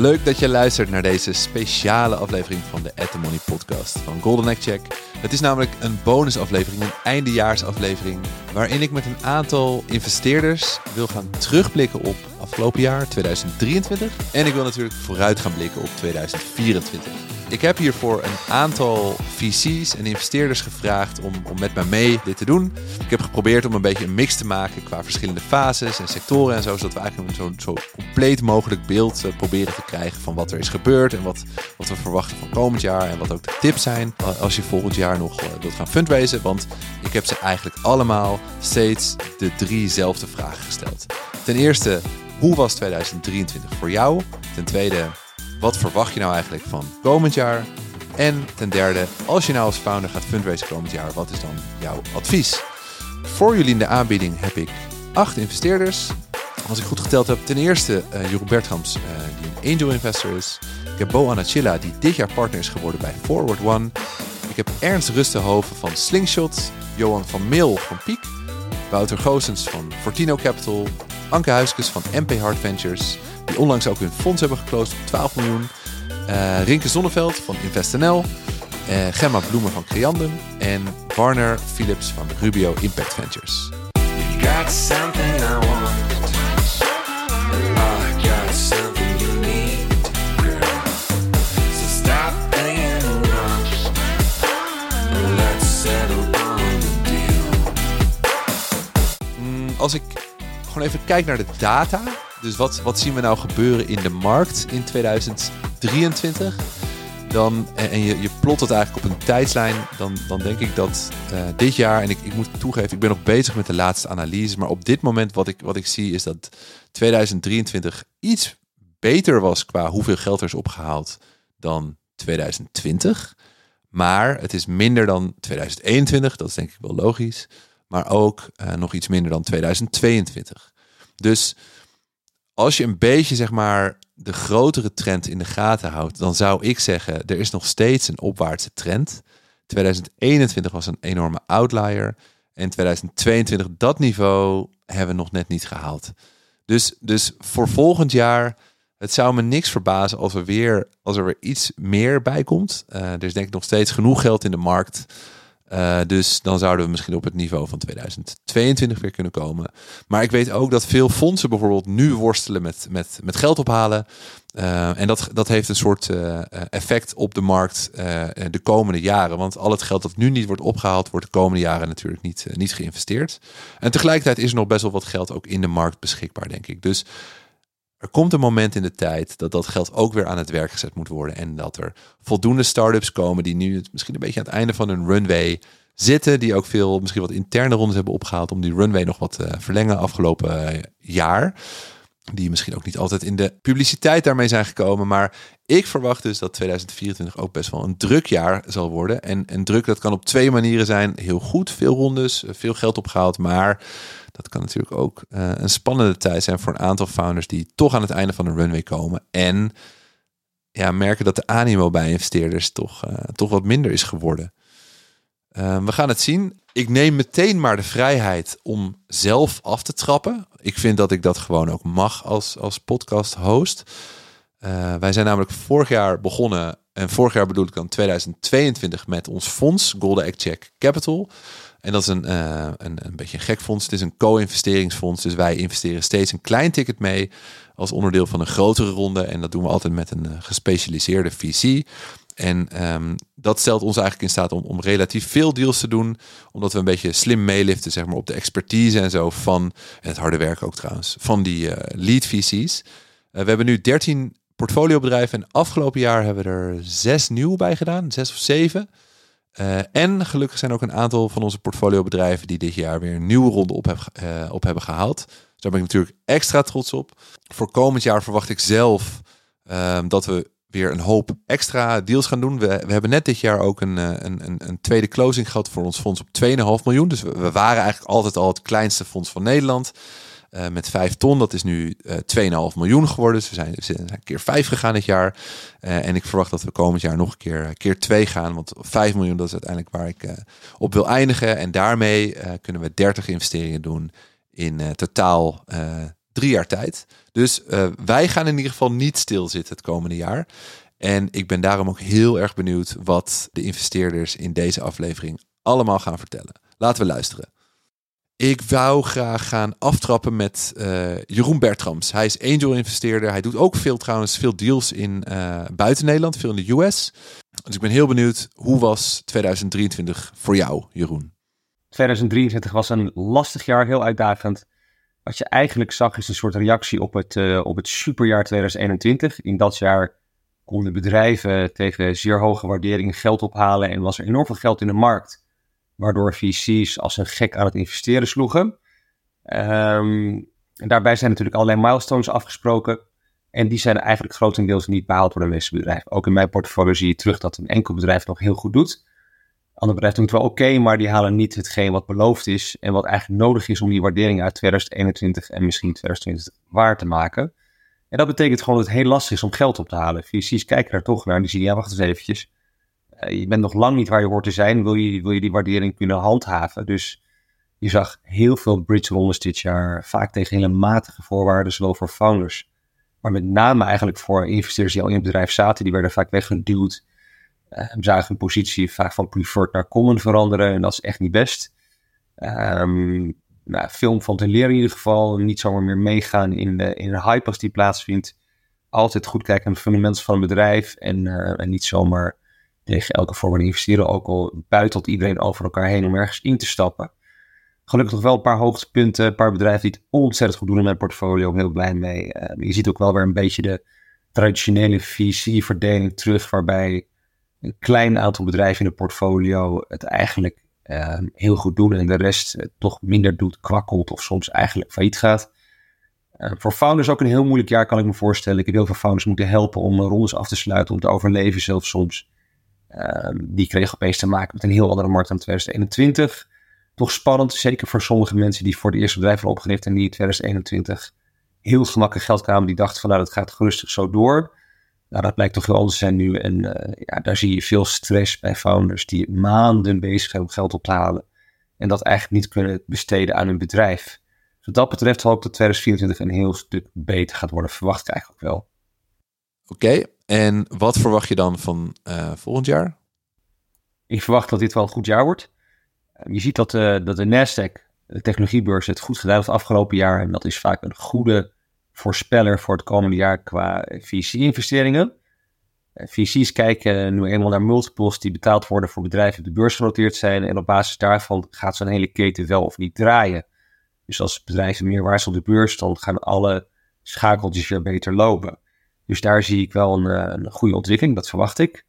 Leuk dat je luistert naar deze speciale aflevering van de At The Money podcast van Golden Egg Check. Het is namelijk een bonusaflevering, een eindejaarsaflevering, waarin ik met een aantal investeerders wil gaan terugblikken op afgelopen jaar 2023. En ik wil natuurlijk vooruit gaan blikken op 2024. Ik heb hiervoor een aantal VC's en investeerders gevraagd om, om met mij mee dit te doen. Ik heb geprobeerd om een beetje een mix te maken qua verschillende fases en sectoren en zo, zodat we eigenlijk een zo, zo compleet mogelijk beeld uh, proberen te krijgen van wat er is gebeurd en wat, wat we verwachten van komend jaar en wat ook de tips zijn als je volgend jaar nog uh, wilt gaan fundraisen. Want ik heb ze eigenlijk allemaal steeds de driezelfde vragen gesteld. Ten eerste, hoe was 2023 voor jou? Ten tweede, wat verwacht je nou eigenlijk van komend jaar? En ten derde, als je nou als founder gaat fundraisen komend jaar, wat is dan jouw advies? Voor jullie in de aanbieding heb ik acht investeerders. Als ik goed geteld heb, ten eerste uh, Jeroen Bertrams, uh, die een angel investor is. Ik heb Bo Anachilla, die dit jaar partner is geworden bij Forward One. Ik heb Ernst Rustenhoven van Slingshot, Johan van Meel van Piek, Wouter Goosens van Fortino Capital, Anke Huiskes van MP Hard Ventures, die onlangs ook hun fonds hebben geclosed op 12 miljoen. Uh, Rinke Zonneveld van InvestNL. Uh, Gemma Bloemen van Creandum. En Warner Philips van Rubio Impact Ventures. Even kijk naar de data dus wat, wat zien we nou gebeuren in de markt in 2023? Dan, en je, je plot het eigenlijk op een tijdslijn, dan, dan denk ik dat uh, dit jaar, en ik, ik moet toegeven, ik ben nog bezig met de laatste analyse, maar op dit moment wat ik, wat ik zie is dat 2023 iets beter was qua hoeveel geld er is opgehaald dan 2020. Maar het is minder dan 2021, dat is denk ik wel logisch. Maar ook uh, nog iets minder dan 2022. Dus als je een beetje zeg maar de grotere trend in de gaten houdt, dan zou ik zeggen, er is nog steeds een opwaartse trend. 2021 was een enorme outlier. En 2022, dat niveau hebben we nog net niet gehaald. Dus, dus voor volgend jaar, het zou me niks verbazen als er weer, als er weer iets meer bij komt. Uh, er is denk ik nog steeds genoeg geld in de markt uh, dus dan zouden we misschien op het niveau van 2022 weer kunnen komen. Maar ik weet ook dat veel fondsen bijvoorbeeld nu worstelen met, met, met geld ophalen. Uh, en dat, dat heeft een soort uh, effect op de markt de komende jaren. Want al het geld dat nu niet wordt opgehaald, wordt de komende jaren natuurlijk niet, niet geïnvesteerd. En tegelijkertijd is er nog best wel wat geld ook in de markt beschikbaar, denk ik. Dus er komt een moment in de tijd dat dat geld ook weer aan het werk gezet moet worden. En dat er voldoende start-ups komen die nu misschien een beetje aan het einde van hun runway zitten. Die ook veel, misschien wat interne rondes hebben opgehaald om die runway nog wat te uh, verlengen afgelopen uh, jaar. Die misschien ook niet altijd in de publiciteit daarmee zijn gekomen. Maar ik verwacht dus dat 2024 ook best wel een druk jaar zal worden. En, en druk, dat kan op twee manieren zijn. Heel goed, veel rondes, veel geld opgehaald. Maar dat kan natuurlijk ook uh, een spannende tijd zijn voor een aantal founders die toch aan het einde van de runway komen. En ja, merken dat de animo bij investeerders toch, uh, toch wat minder is geworden. We gaan het zien. Ik neem meteen maar de vrijheid om zelf af te trappen. Ik vind dat ik dat gewoon ook mag als, als podcast host. wij zijn namelijk vorig jaar begonnen. En vorig jaar bedoel ik dan 2022 met ons fonds Golden Egg Check Capital. En dat is een, uh, een, een beetje een gek fonds. Het is een co-investeringsfonds. Dus wij investeren steeds een klein ticket mee als onderdeel van een grotere ronde. En dat doen we altijd met een uh, gespecialiseerde VC. En um, dat stelt ons eigenlijk in staat om, om relatief veel deals te doen. Omdat we een beetje slim meeliften zeg maar, op de expertise en zo van, het harde werk ook trouwens, van die uh, lead VC's. we hebben nu 13 portfoliobedrijven en afgelopen jaar hebben we er zes nieuw bij gedaan, zes of zeven. Uh, en gelukkig zijn ook een aantal van onze portfoliobedrijven die dit jaar weer een nieuwe ronde op, op hebben gehaald. Daar ben ik natuurlijk extra trots op. Voor komend jaar verwacht ik zelf uh, dat we weer een hoop extra deals gaan doen. We, we hebben net dit jaar ook een, een, een, een tweede closing gehad voor ons fonds op 2,5 miljoen. Dus we, waren eigenlijk altijd al het kleinste fonds van Nederland. Uh, met 5 ton. Dat is nu uh, 2,5 miljoen geworden. Dus we zijn, een keer 5 gegaan dit jaar. En ik verwacht dat we komend jaar nog een keer, keer 2 gaan. Want 5 miljoen, dat is uiteindelijk waar ik op wil eindigen. En daarmee kunnen we 30 investeringen doen in totaal drie jaar tijd. Dus uh, wij gaan in ieder geval niet stilzitten het komende jaar. En ik ben daarom ook heel erg benieuwd wat de investeerders in deze aflevering allemaal gaan vertellen. Laten we luisteren. Ik wou graag gaan aftrappen met uh, Jeroen Bertrams. Hij is angel-investeerder. Hij doet ook veel trouwens, veel deals in uh, buiten Nederland, veel in de US. Dus ik ben heel benieuwd, hoe was 2023 voor jou, Jeroen? 2023 was een lastig jaar, heel uitdagend. Wat je eigenlijk zag is een soort reactie op het, uh, op het superjaar 2021. In dat jaar konden bedrijven tegen zeer hoge waarderingen geld ophalen en was er enorm veel geld in de markt. Waardoor VC's als een gek aan het investeren sloegen. Um, en daarbij zijn natuurlijk allerlei milestones afgesproken. En die zijn eigenlijk grotendeels niet behaald door de meeste bedrijven. Ook in mijn portfolio zie je terug dat een enkel bedrijf nog heel goed doet. Andere bedrijven doen het wel oké, maar die halen niet hetgeen wat beloofd is. En wat eigenlijk nodig is om die waardering uit 2021 en misschien 2020 waar te maken. En dat betekent gewoon dat het heel lastig is om geld op te halen. VC's kijken daar toch naar en die zien, ja wacht eens eventjes. Uh, je bent nog lang niet waar je hoort te zijn. Wil je, wil je die waardering kunnen handhaven? Dus je zag heel veel bridge rondes dit jaar. Vaak tegen hele matige voorwaarden, zowel voor founders. Maar met name eigenlijk voor investeerders die al in het bedrijf zaten. Die werden vaak weggeduwd. Uh, zagen hun positie vaak van preferred naar common veranderen. En dat is echt niet best. Um, nou, film van te leren in ieder geval. Niet zomaar meer meegaan in de, in de hype als die plaatsvindt. Altijd goed kijken naar de fundamentals van een bedrijf. En, uh, en niet zomaar tegen elke vorm van investeren. Ook al buitelt iedereen over elkaar heen om ergens in te stappen. Gelukkig nog wel een paar hoogtepunten. Een paar bedrijven die het ontzettend goed doen in mijn portfolio. Heel blij mee. Uh, je ziet ook wel weer een beetje de traditionele VC-verdeling terug. Waarbij een klein aantal bedrijven in de portfolio het eigenlijk uh, heel goed doen en de rest uh, toch minder doet, kwakkelt of soms eigenlijk failliet gaat. Uh, voor founders ook een heel moeilijk jaar, kan ik me voorstellen. Ik heb heel veel founders moeten helpen om rondes af te sluiten, om te overleven zelfs soms. Ehm, die kregen opeens te maken met een heel andere markt dan 2021. Toch spannend, zeker voor sommige mensen die voor de eerste bedrijf hebben opgericht en die in 2021 heel gemakkelijk geld kwamen. Die dachten van nou, dat gaat gerustig zo door. Nou, dat blijkt toch wel anders zijn nu. En uh, ja, daar zie je veel stress bij founders die maanden bezig zijn om geld op te halen. En dat eigenlijk niet kunnen besteden aan hun bedrijf. Dus wat dat betreft hoop ik dat 2024 een heel stuk beter gaat worden. Verwacht ik eigenlijk wel. Oké, en wat verwacht je dan van uh, volgend jaar? Ik verwacht dat dit wel een goed jaar wordt. Uh, je ziet dat, uh, dat de Nasdaq, de technologiebeurs, het goed gedaan heeft afgelopen jaar. En dat is vaak een goede voorspeller voor het komende jaar qua VC-investeringen. VC's kijken nu eenmaal naar multiples die betaald worden voor bedrijven die beursgenoteerd zijn. En op basis daarvan gaat zo'n hele keten wel of niet draaien. Dus als bedrijven meer waard op de beurs, dan gaan alle schakeltjes weer beter lopen. Dus daar zie ik wel een, een goede ontwikkeling, dat verwacht ik.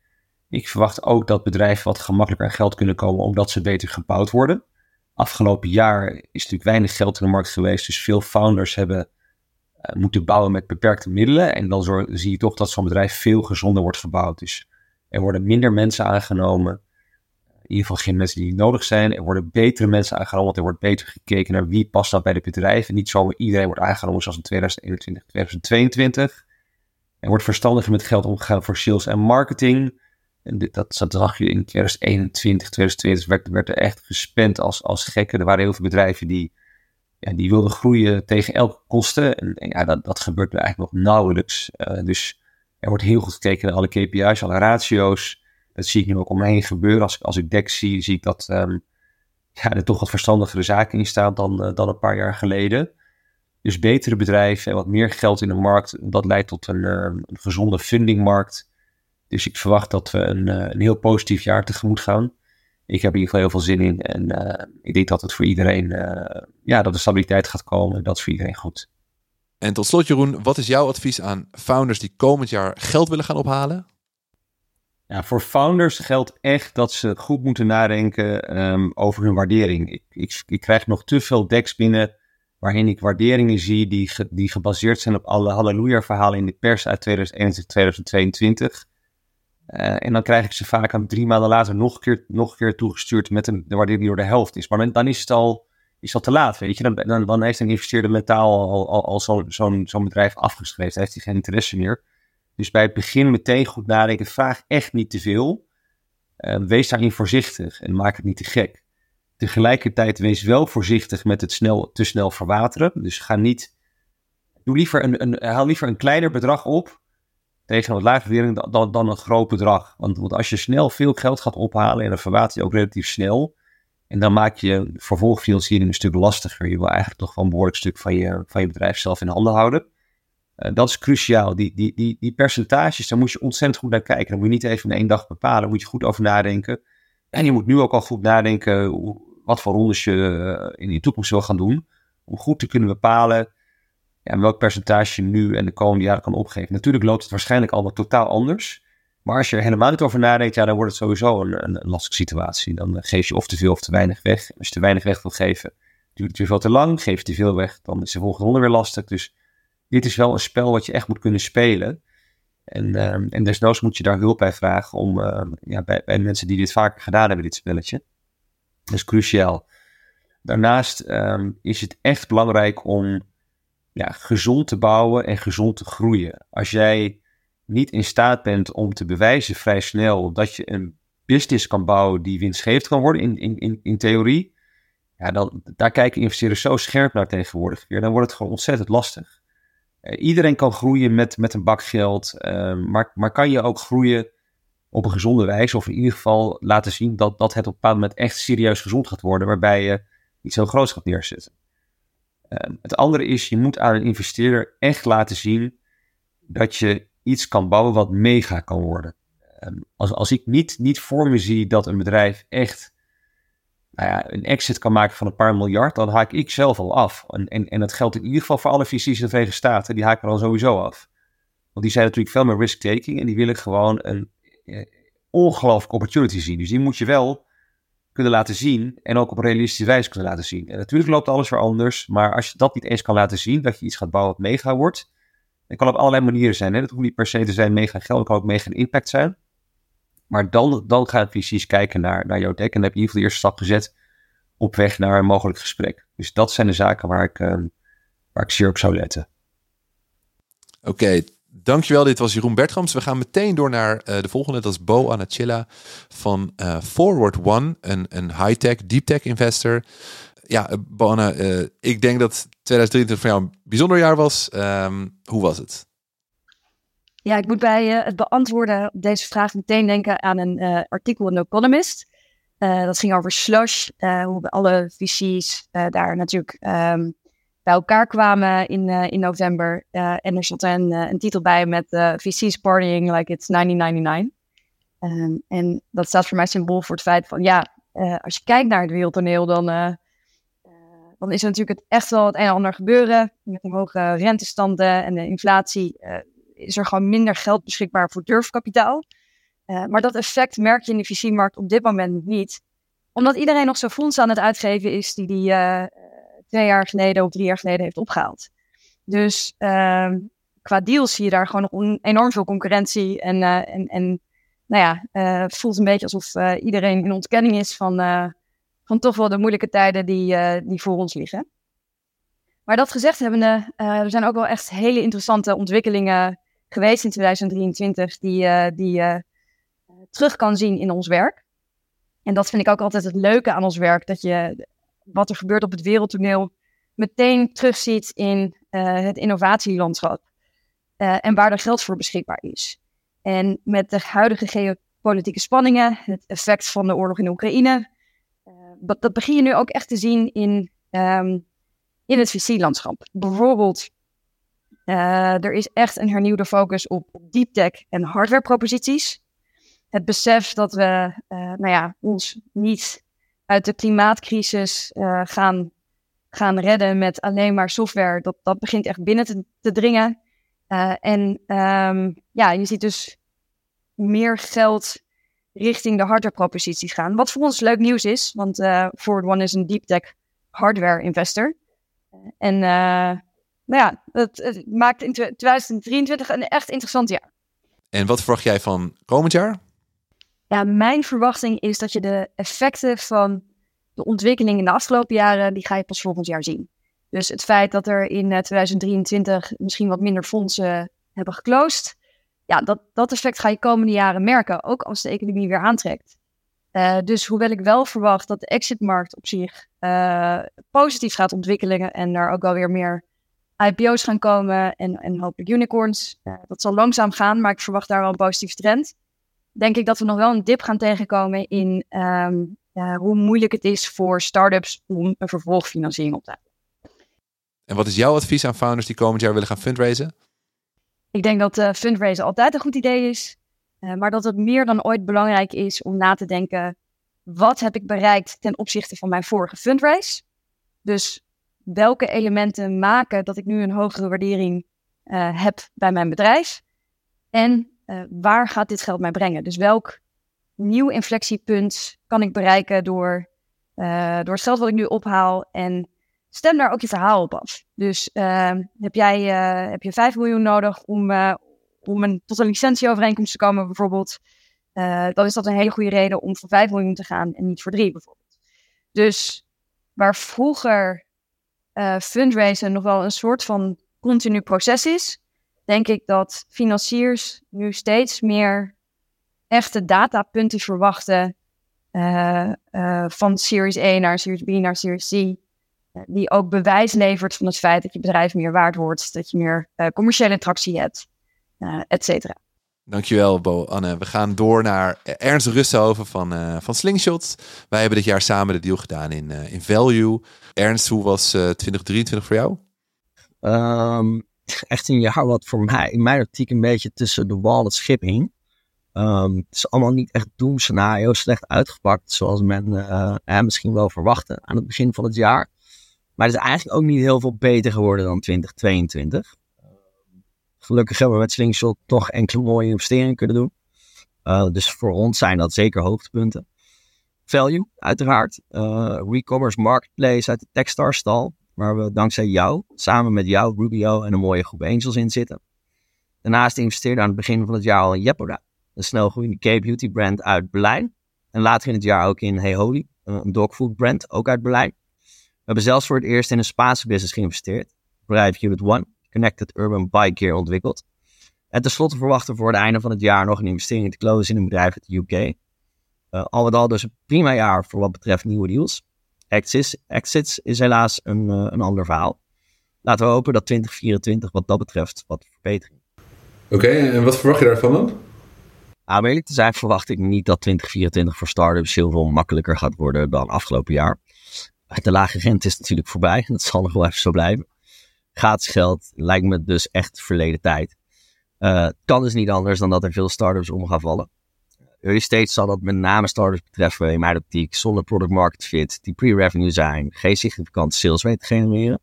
Ik verwacht ook dat bedrijven wat gemakkelijker aan geld kunnen komen omdat ze beter gebouwd worden. Afgelopen jaar is natuurlijk weinig geld in de markt geweest, dus veel founders hebben moeten bouwen met beperkte middelen. En dan zo, zie je toch dat zo'n bedrijf veel gezonder wordt gebouwd. Dus er worden minder mensen aangenomen. In ieder geval geen mensen die niet nodig zijn. Er worden betere mensen aangenomen, want er wordt beter gekeken naar wie past dat bij de bedrijven. Niet zomaar iedereen wordt aangenomen zoals in 2021, 2022. Er wordt verstandiger met geld omgegaan voor sales en marketing. En dat, zag je in 2021, 2020 werd, werd er echt gespend als, als gekken. Er waren heel veel bedrijven die ja, die wilde groeien tegen elke kosten. En, ja, dat, dat gebeurt eigenlijk nog nauwelijks. Uh, dus er wordt heel goed gekeken naar alle KPI's, alle ratio's. Dat zie ik nu ook om me heen gebeuren. Als, als ik DEC zie, zie ik dat um, ja, er toch wat verstandigere zaken in staan dan, uh, dan een paar jaar geleden. Dus betere bedrijven en wat meer geld in de markt, dat leidt tot een, uh, een gezonde fundingmarkt. Dus ik verwacht dat we een, een heel positief jaar tegemoet gaan ik heb in ieder geval heel veel zin in. En uh, ik denk dat het voor iedereen, uh, ja, dat er stabiliteit gaat komen. Dat is voor iedereen goed. En tot slot, Jeroen, wat is jouw advies aan founders die komend jaar geld willen gaan ophalen? Ja, voor founders geldt echt dat ze goed moeten nadenken um, over hun waardering. Ik, ik, ik, krijg nog te veel decks binnen waarin ik waarderingen zie die, ge, die gebaseerd zijn op alle halleluja-verhalen in de pers uit 2021, 2022. Uh, en dan krijg ik ze vaak aan drie maanden later nog een keer, nog een keer toegestuurd met een waardering die door de helft is. Maar dan is het al, is al te laat, weet je. Dan, dan, dan heeft een investeerder mentaal al, al, zo'n zo zo'n bedrijf afgeschreven. Dan heeft hij geen interesse meer. Dus bij het begin meteen goed nadenken. Vraag echt niet te veel. Uh, wees daarin voorzichtig en maak het niet te gek. Tegelijkertijd wees wel voorzichtig met het snel, te snel verwateren. Dus ga niet doe liever een, een, haal liever een kleiner bedrag op tegen een lage waardering dan, dan, een groot bedrag. Want, want als je snel veel geld gaat ophalen en dan verwaart je ook relatief snel. En dan maak je vervolgfinanciering een stuk lastiger. Je wil eigenlijk toch wel een behoorlijk stuk van je, van je bedrijf zelf in handen houden. Uh, dat is cruciaal. Die, die, die, die percentages, daar moet je ontzettend goed naar kijken. Daar moet je niet even in één dag bepalen. Daar moet je goed over nadenken. En je moet nu ook al goed nadenken wat voor rondes je uh, in de toekomst wil gaan doen. Om goed te kunnen bepalen ja, welk percentage je nu en de komende jaren kan opgeven. Natuurlijk loopt het waarschijnlijk allemaal totaal anders. Maar als je er helemaal niet over nadenkt, ja, dan wordt het sowieso een, een, lastige situatie. Dan eh, geef je of te veel of te weinig weg. als je te weinig weg wil geven, duurt het weer veel te lang. Geef je te veel weg, dan is de volgende ronde weer lastig. Dus dit is wel een spel wat je echt moet kunnen spelen. En, uh, en desnoods moet je daar hulp bij vragen om, uh, ja, bij, bij mensen die dit vaker gedaan hebben, dit spelletje. Dat is cruciaal. Daarnaast um, is het echt belangrijk om ja, gezond te bouwen en gezond te groeien. Als jij niet in staat bent om te bewijzen vrij snel dat je een business kan bouwen die winstgevend kan worden in, in, in, in theorie, ja, dan, daar kijken investeerders zo scherp naar tegenwoordig. Dan wordt het gewoon ontzettend lastig. Uh, iedereen kan groeien met, met een bak geld, uh, maar, maar kan je ook groeien op een gezonde wijze, of in ieder geval laten zien dat, dat het op een bepaald moment echt serieus gezond gaat worden, waarbij je iets heel groots gaat neerzetten. Uh, het andere is, je moet aan een investeerder echt laten zien dat je iets kan bouwen wat mega kan worden. Ehm, als, als ik niet, niet voor me zie dat een bedrijf echt nou ja, een exit kan maken van een paar miljard, dan haak ik zelf al af. En, en, en dat geldt in ieder geval voor alle VC's in de Verenigde Staten, die haken dan sowieso af. Want die zijn natuurlijk veel meer risk-taking en die willen gewoon een eh, ongelooflijke opportunity zien. Dus die moet je wel kunnen laten zien en ook op realistische wijze kunnen laten zien. En natuurlijk loopt alles weer anders, maar als je dat niet eens kan laten zien, dat je iets gaat bouwen wat mega wordt, het kan op allerlei manieren zijn. Hè? Dat hoeft niet per se te zijn mega geld. Het kan ook mega impact zijn. Maar dan, dan gaan VC's kijken naar, naar jouw deck. En dan heb je in ieder geval de eerste stap gezet op weg naar een mogelijk gesprek. Dus dat zijn de zaken waar ik, uh, waar ik zeer op zou letten. Oké, dankjewel. Dit was Jeroen Bertrams. We gaan meteen door naar uh, de volgende. Dat is Bo Anachilla van uh, Forward One, een, een high-tech, deep-tech investor ja, Boanna, uh, ik denk dat 2023 voor jou een bijzonder jaar was. Um, hoe was het? Ja, ik moet bij het beantwoorden op deze vraag meteen denken aan een artikel in The Economist. dat ging over slush, hoe alle VC's daar natuurlijk um, bij elkaar kwamen in, in november. en er stond een, een titel bij met VC's partying like it's 1999. Um, en dat staat voor mij symbool voor het feit van, ja, als je kijkt naar het wereldtoneel, dan dan is er natuurlijk het echt wel het een en ander gebeuren. Met een hoge rentestanden en de inflatie is er gewoon minder geld beschikbaar voor durfkapitaal. Maar dat effect merk je in de VC-markt op dit moment niet. Omdat iedereen nog zo fondsen aan het uitgeven is die die twee jaar geleden of drie jaar geleden heeft opgehaald. Dus ehm, qua deals zie je daar gewoon nog enorm veel concurrentie. En, en, en nou ja, het voelt een beetje alsof iedereen in ontkenning is van van toch wel de moeilijke tijden die, die voor ons liggen. Maar dat gezegd hebbende, er zijn ook wel echt hele interessante ontwikkelingen geweest in 2023 die, die je terug kan zien in ons werk. En dat vind ik ook altijd het leuke aan ons werk, dat je wat er gebeurt op het wereldtoneel meteen terugziet in het innovatielandschap en waar er geld voor beschikbaar is. En met de huidige geopolitieke spanningen, het effect van de oorlog in Oekraïne, dat, dat begin je nu ook echt te zien in, ehm, in het VC-landschap. Bijvoorbeeld, er is echt een hernieuwde focus op, deep tech en hardware proposities. Het besef dat we nou ja, ons niet uit de klimaatcrisis uh, gaan, gaan redden met alleen maar software, dat, dat begint echt binnen te, dringen. en um, ja, je ziet dus meer geld richting de hardware proposities gaan. Wat voor ons leuk nieuws is, want uh, Forward One is een deep tech hardware investor. En nou ja, het, maakt in 2023 een echt interessant jaar. En wat verwacht jij van komend jaar? Ja, mijn verwachting is dat je de effecten van de ontwikkeling in de afgelopen jaren, die ga je pas volgend jaar zien. Dus het feit dat er in 2023 misschien wat minder fondsen hebben geclosed, ja, dat, dat effect ga je komende jaren merken, ook als de economie weer aantrekt. Uh, dus hoewel ik wel verwacht dat de exitmarkt op zich uh, positief gaat ontwikkelen en daar ook wel weer meer IPO's gaan komen en, en hopelijk unicorns. dat zal langzaam gaan, maar ik verwacht daar wel een positieve trend. Denk ik dat we nog wel een dip gaan tegenkomen in ehm, hoe moeilijk het is voor startups om een vervolgfinanciering op te halen. En wat is jouw advies aan founders die komend jaar willen gaan fundraisen? Ik denk dat uh, fundraisen altijd een goed idee is. Uh, maar dat het meer dan ooit belangrijk is om na te denken: wat heb ik bereikt ten opzichte van mijn vorige fundraise? Dus welke elementen maken dat ik nu een hogere waardering uh, heb bij mijn bedrijf? En waar gaat dit geld mij brengen? Dus welk nieuw inflectiepunt kan ik bereiken door, door het geld wat ik nu ophaal en stem daar ook je verhaal op af. Dus uh, heb jij uh, heb je 5 miljoen nodig om, om een, tot een licentieovereenkomst te komen, bijvoorbeeld. Dan is dat een hele goede reden om voor 5 miljoen te gaan en niet voor 3, bijvoorbeeld. Dus waar vroeger fundraisen nog wel een soort van continu proces is, denk ik dat financiers nu steeds meer echte datapunten verwachten. van Series A naar Series B naar Series C die ook bewijs levert van het feit dat je bedrijf meer waard wordt, dat je meer uh, commerciële tractie hebt, uh, et cetera. Dankjewel, Bo Anne. We gaan door naar Ernst Rusthoven van, uh, van Slingshot. Wij hebben dit jaar samen de deal gedaan in, in Value. Ernst, hoe was 2023 voor jou? Um, echt een jaar wat voor mij, in mijn optiek, een beetje tussen de wal en het schip hing. Um, het is allemaal niet echt doemscenario slecht uitgepakt, zoals men misschien wel verwachtte aan het begin van het jaar. Maar het is eigenlijk ook niet heel veel beter geworden dan 2022. Gelukkig hebben we met Slingshot toch enkele mooie investeringen kunnen doen. Uh, dus voor ons zijn dat zeker hoogtepunten. Value, uiteraard. Uh, Recommerce Marketplace uit de Techstars stal. Waar we dankzij jou, samen met jou, Rubio en een mooie groep angels in zitten. Daarnaast investeerden aan het begin van het jaar al in Jepoda. Een snelgroeiende K-beauty brand uit Berlijn. En later in het jaar ook in Hey Holy, een dogfood brand, ook uit Berlijn. We hebben zelfs voor het eerst in een Spaanse business geïnvesteerd. Bedrijf Unit One, Connected Urban Bike Gear ontwikkeld. En tenslotte verwachten we voor het einde van het jaar nog een investering te closen in een bedrijf uit de UK. Eh, al met al dus een prima jaar voor wat betreft nieuwe deals. Exits, exits is helaas een, uh, een ander verhaal. Laten we hopen dat 2024 wat dat betreft wat verbetering. Oké, en wat verwacht je daarvan dan? Nou, om eerlijk te zijn verwacht ik niet dat 2024 voor startups heel veel makkelijker gaat worden dan afgelopen jaar de lage rente is natuurlijk voorbij. Dat zal nog wel even zo blijven. Gratis geld lijkt me dus echt verleden tijd. Uh, kan dus niet anders dan dat er veel startups om gaan vallen. Early stage zal dat met name startups betreffen in mijn optiek zonder product market fit, die pre-revenue zijn, geen significante sales weten te genereren.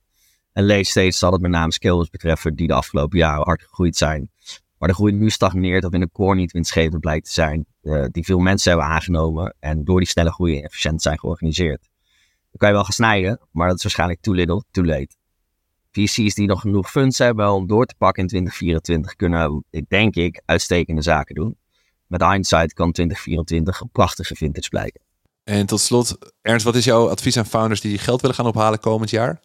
En late stage zal het met name scalers betreffen die de afgelopen jaren hard gegroeid zijn, maar de groei nu stagneert of in de core niet winstgevend blijkt te zijn, uh, die veel mensen hebben aangenomen en door die snelle groei efficiënt zijn georganiseerd. Dan kan je wel gaan snijden, maar dat is waarschijnlijk too little, too late. VC's die nog genoeg funds hebben om door te pakken in 2024 kunnen, denk ik, uitstekende zaken doen. Met hindsight kan 2024 een prachtige vintage blijken. En tot slot, Ernst, wat is jouw advies aan founders die geld willen gaan ophalen komend jaar?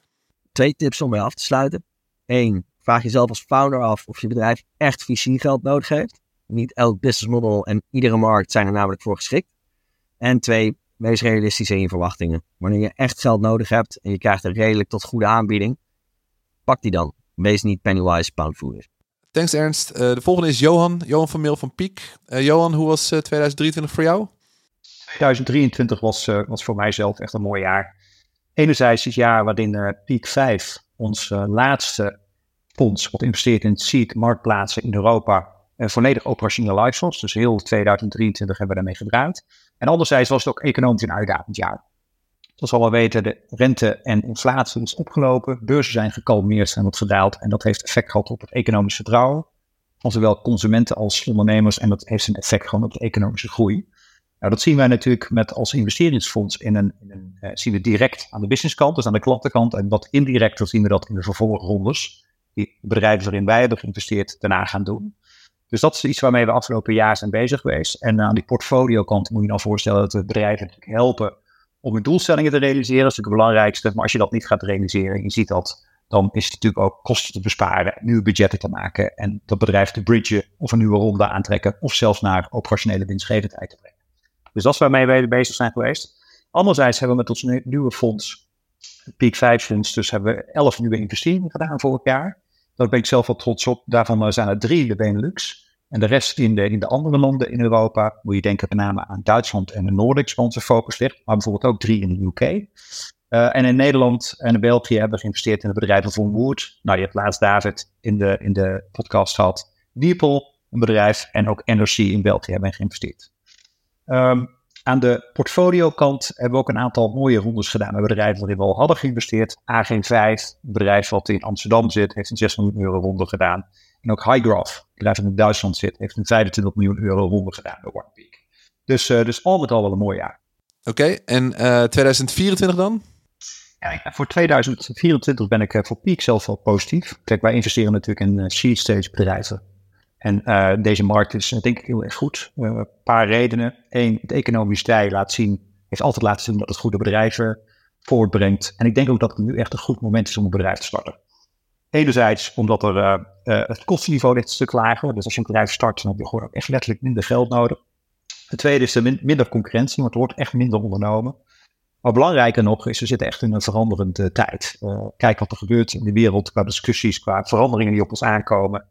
Twee tips om mee af te sluiten. Eén, vraag jezelf als founder af of je bedrijf echt VC-geld nodig heeft. Niet elk business model en iedere markt zijn er namelijk voor geschikt. En twee, Wees realistisch in je verwachtingen. Wanneer je echt geld nodig hebt en je krijgt een redelijk tot goede aanbieding, pak die dan. Wees niet pennywise pound foolish. Thanks Ernst. Uh, de volgende is Johan. Johan van Meel van Piek. Uh, Johan, hoe was uh, eh, 2023 voor jou? 2023 was, was voor mijzelf echt een mooi jaar. Enerzijds het jaar waarin Piek 5, ons laatste fonds, wat investeert in seed marktplaatsen in Europa, volledig operationeel live was. Dus heel 2023 hebben we daarmee gebruikt. En anderzijds was het ook economisch een uitdagend jaar. Zoals we allemaal weten, de rente en inflatie is opgelopen, beurzen zijn gekalmeerd, zijn wat gedaald en dat heeft effect gehad op het economisch vertrouwen van zowel consumenten als ondernemers en dat heeft een effect gewoon op de economische groei. Nou, dat zien wij natuurlijk met als investeringsfonds in een, in een eh, zien we direct aan de businesskant, dus aan de klantenkant en wat indirecter zien we dat in de vervolgrondes, die bedrijven waarin wij hebben geïnvesteerd daarna gaan doen. Dus dat is iets waarmee we afgelopen jaar zijn bezig geweest. En aan die portfolio-kant moet je dan voorstellen dat we bedrijven helpen om hun doelstellingen te realiseren. Dat is natuurlijk het belangrijkste. Maar als je dat niet gaat realiseren, je ziet dat, dan is het natuurlijk ook kosten te besparen, nieuwe budgetten te maken en dat bedrijf te bridgen of een nieuwe ronde aantrekken of zelfs naar operationele winstgevendheid te brengen. Dus dat is waarmee we bezig zijn geweest. Anderzijds hebben we met ons nieuwe fonds Peak 5 funds, dus hebben we 11 nieuwe investeringen gedaan vorig jaar. Daar ben ik zelf wel trots op. Daarvan zijn er drie de Benelux. En de rest in de, in de andere landen in Europa, moet je denken met name aan Duitsland en de Nordics, waar onze focus ligt. Maar bijvoorbeeld ook drie in de UK. Uh, en in Nederland en in België hebben we geïnvesteerd in het bedrijf van Wood. Nou, je hebt laatst David in de, in de podcast gehad. Diepel, een bedrijf. En ook NRC in België hebben we geïnvesteerd. Um, aan de portfolio-kant hebben we ook een aantal mooie rondes gedaan met bedrijven waarin we al hadden geïnvesteerd. AG5, een bedrijf wat in Amsterdam zit, heeft een 6 miljoen euro ronde gedaan. En ook Highgraph, een bedrijf dat in Duitsland zit, heeft een 25 miljoen euro ronde gedaan bij OnePeak. Dus, uh, dus al met al wel een mooi jaar. Oké, en uh, 2024 dan? Ja, voor 2024 ben ik uh, voor Peak zelf wel positief. Kijk, wij investeren natuurlijk in uh, seed stage bedrijven. En uh, deze markt is denk ik heel erg goed. Een paar redenen. Eén, het economisch tij laat zien, heeft altijd laten zien dat het goede bedrijven voortbrengt. En ik denk ook dat het nu echt een goed moment is om een bedrijf te starten. Enerzijds omdat er uh, uh, het kostenniveau ligt een stuk lager. Dus als je een bedrijf start, dan heb je gewoon ook echt letterlijk minder geld nodig. Het tweede is er min minder concurrentie, want er wordt echt minder ondernomen. Maar belangrijker nog is, we zitten echt in een veranderende tijd. kijk wat er gebeurt in de wereld qua discussies, qua veranderingen die op ons aankomen.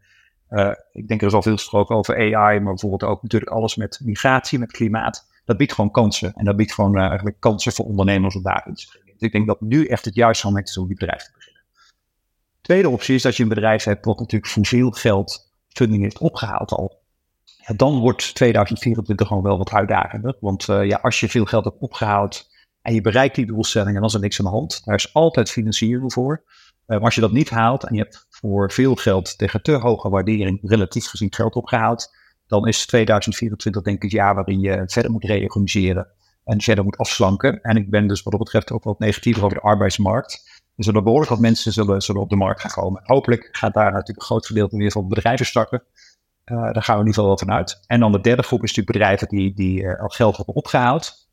Ik denk er is al veel gesproken over AI, maar bijvoorbeeld ook natuurlijk alles met migratie, met klimaat. Dat biedt gewoon kansen. En dat biedt gewoon eigenlijk kansen voor ondernemers om daarin te springen. Dus ik denk dat nu echt het juiste moment is om die bedrijf te. Tweede optie is dat je een bedrijf hebt wat natuurlijk veel geld funding heeft opgehaald al. Ja, dan wordt 2024 gewoon wel wat uitdagender. Want uh, ja, als je veel geld hebt opgehaald en je bereikt die doelstellingen, dan is er niks aan de hand. Daar is altijd financiering voor. maar als je dat niet haalt en je hebt voor veel geld tegen te hoge waardering relatief gezien geld opgehaald, dan is 2024 denk ik het jaar waarin je verder moet reorganiseren en verder moet afslanken. En ik ben dus wat dat betreft ook wat negatiever over de arbeidsmarkt. Er behoorlijk wat mensen zullen, zullen op de markt gaan komen. Hopelijk gaat daar natuurlijk een groot gedeelte weer van bedrijven starten. Uh, daar gaan we in ieder geval wel van uit. En dan de derde groep is natuurlijk bedrijven die, die uh, al geld hebben opgehaald.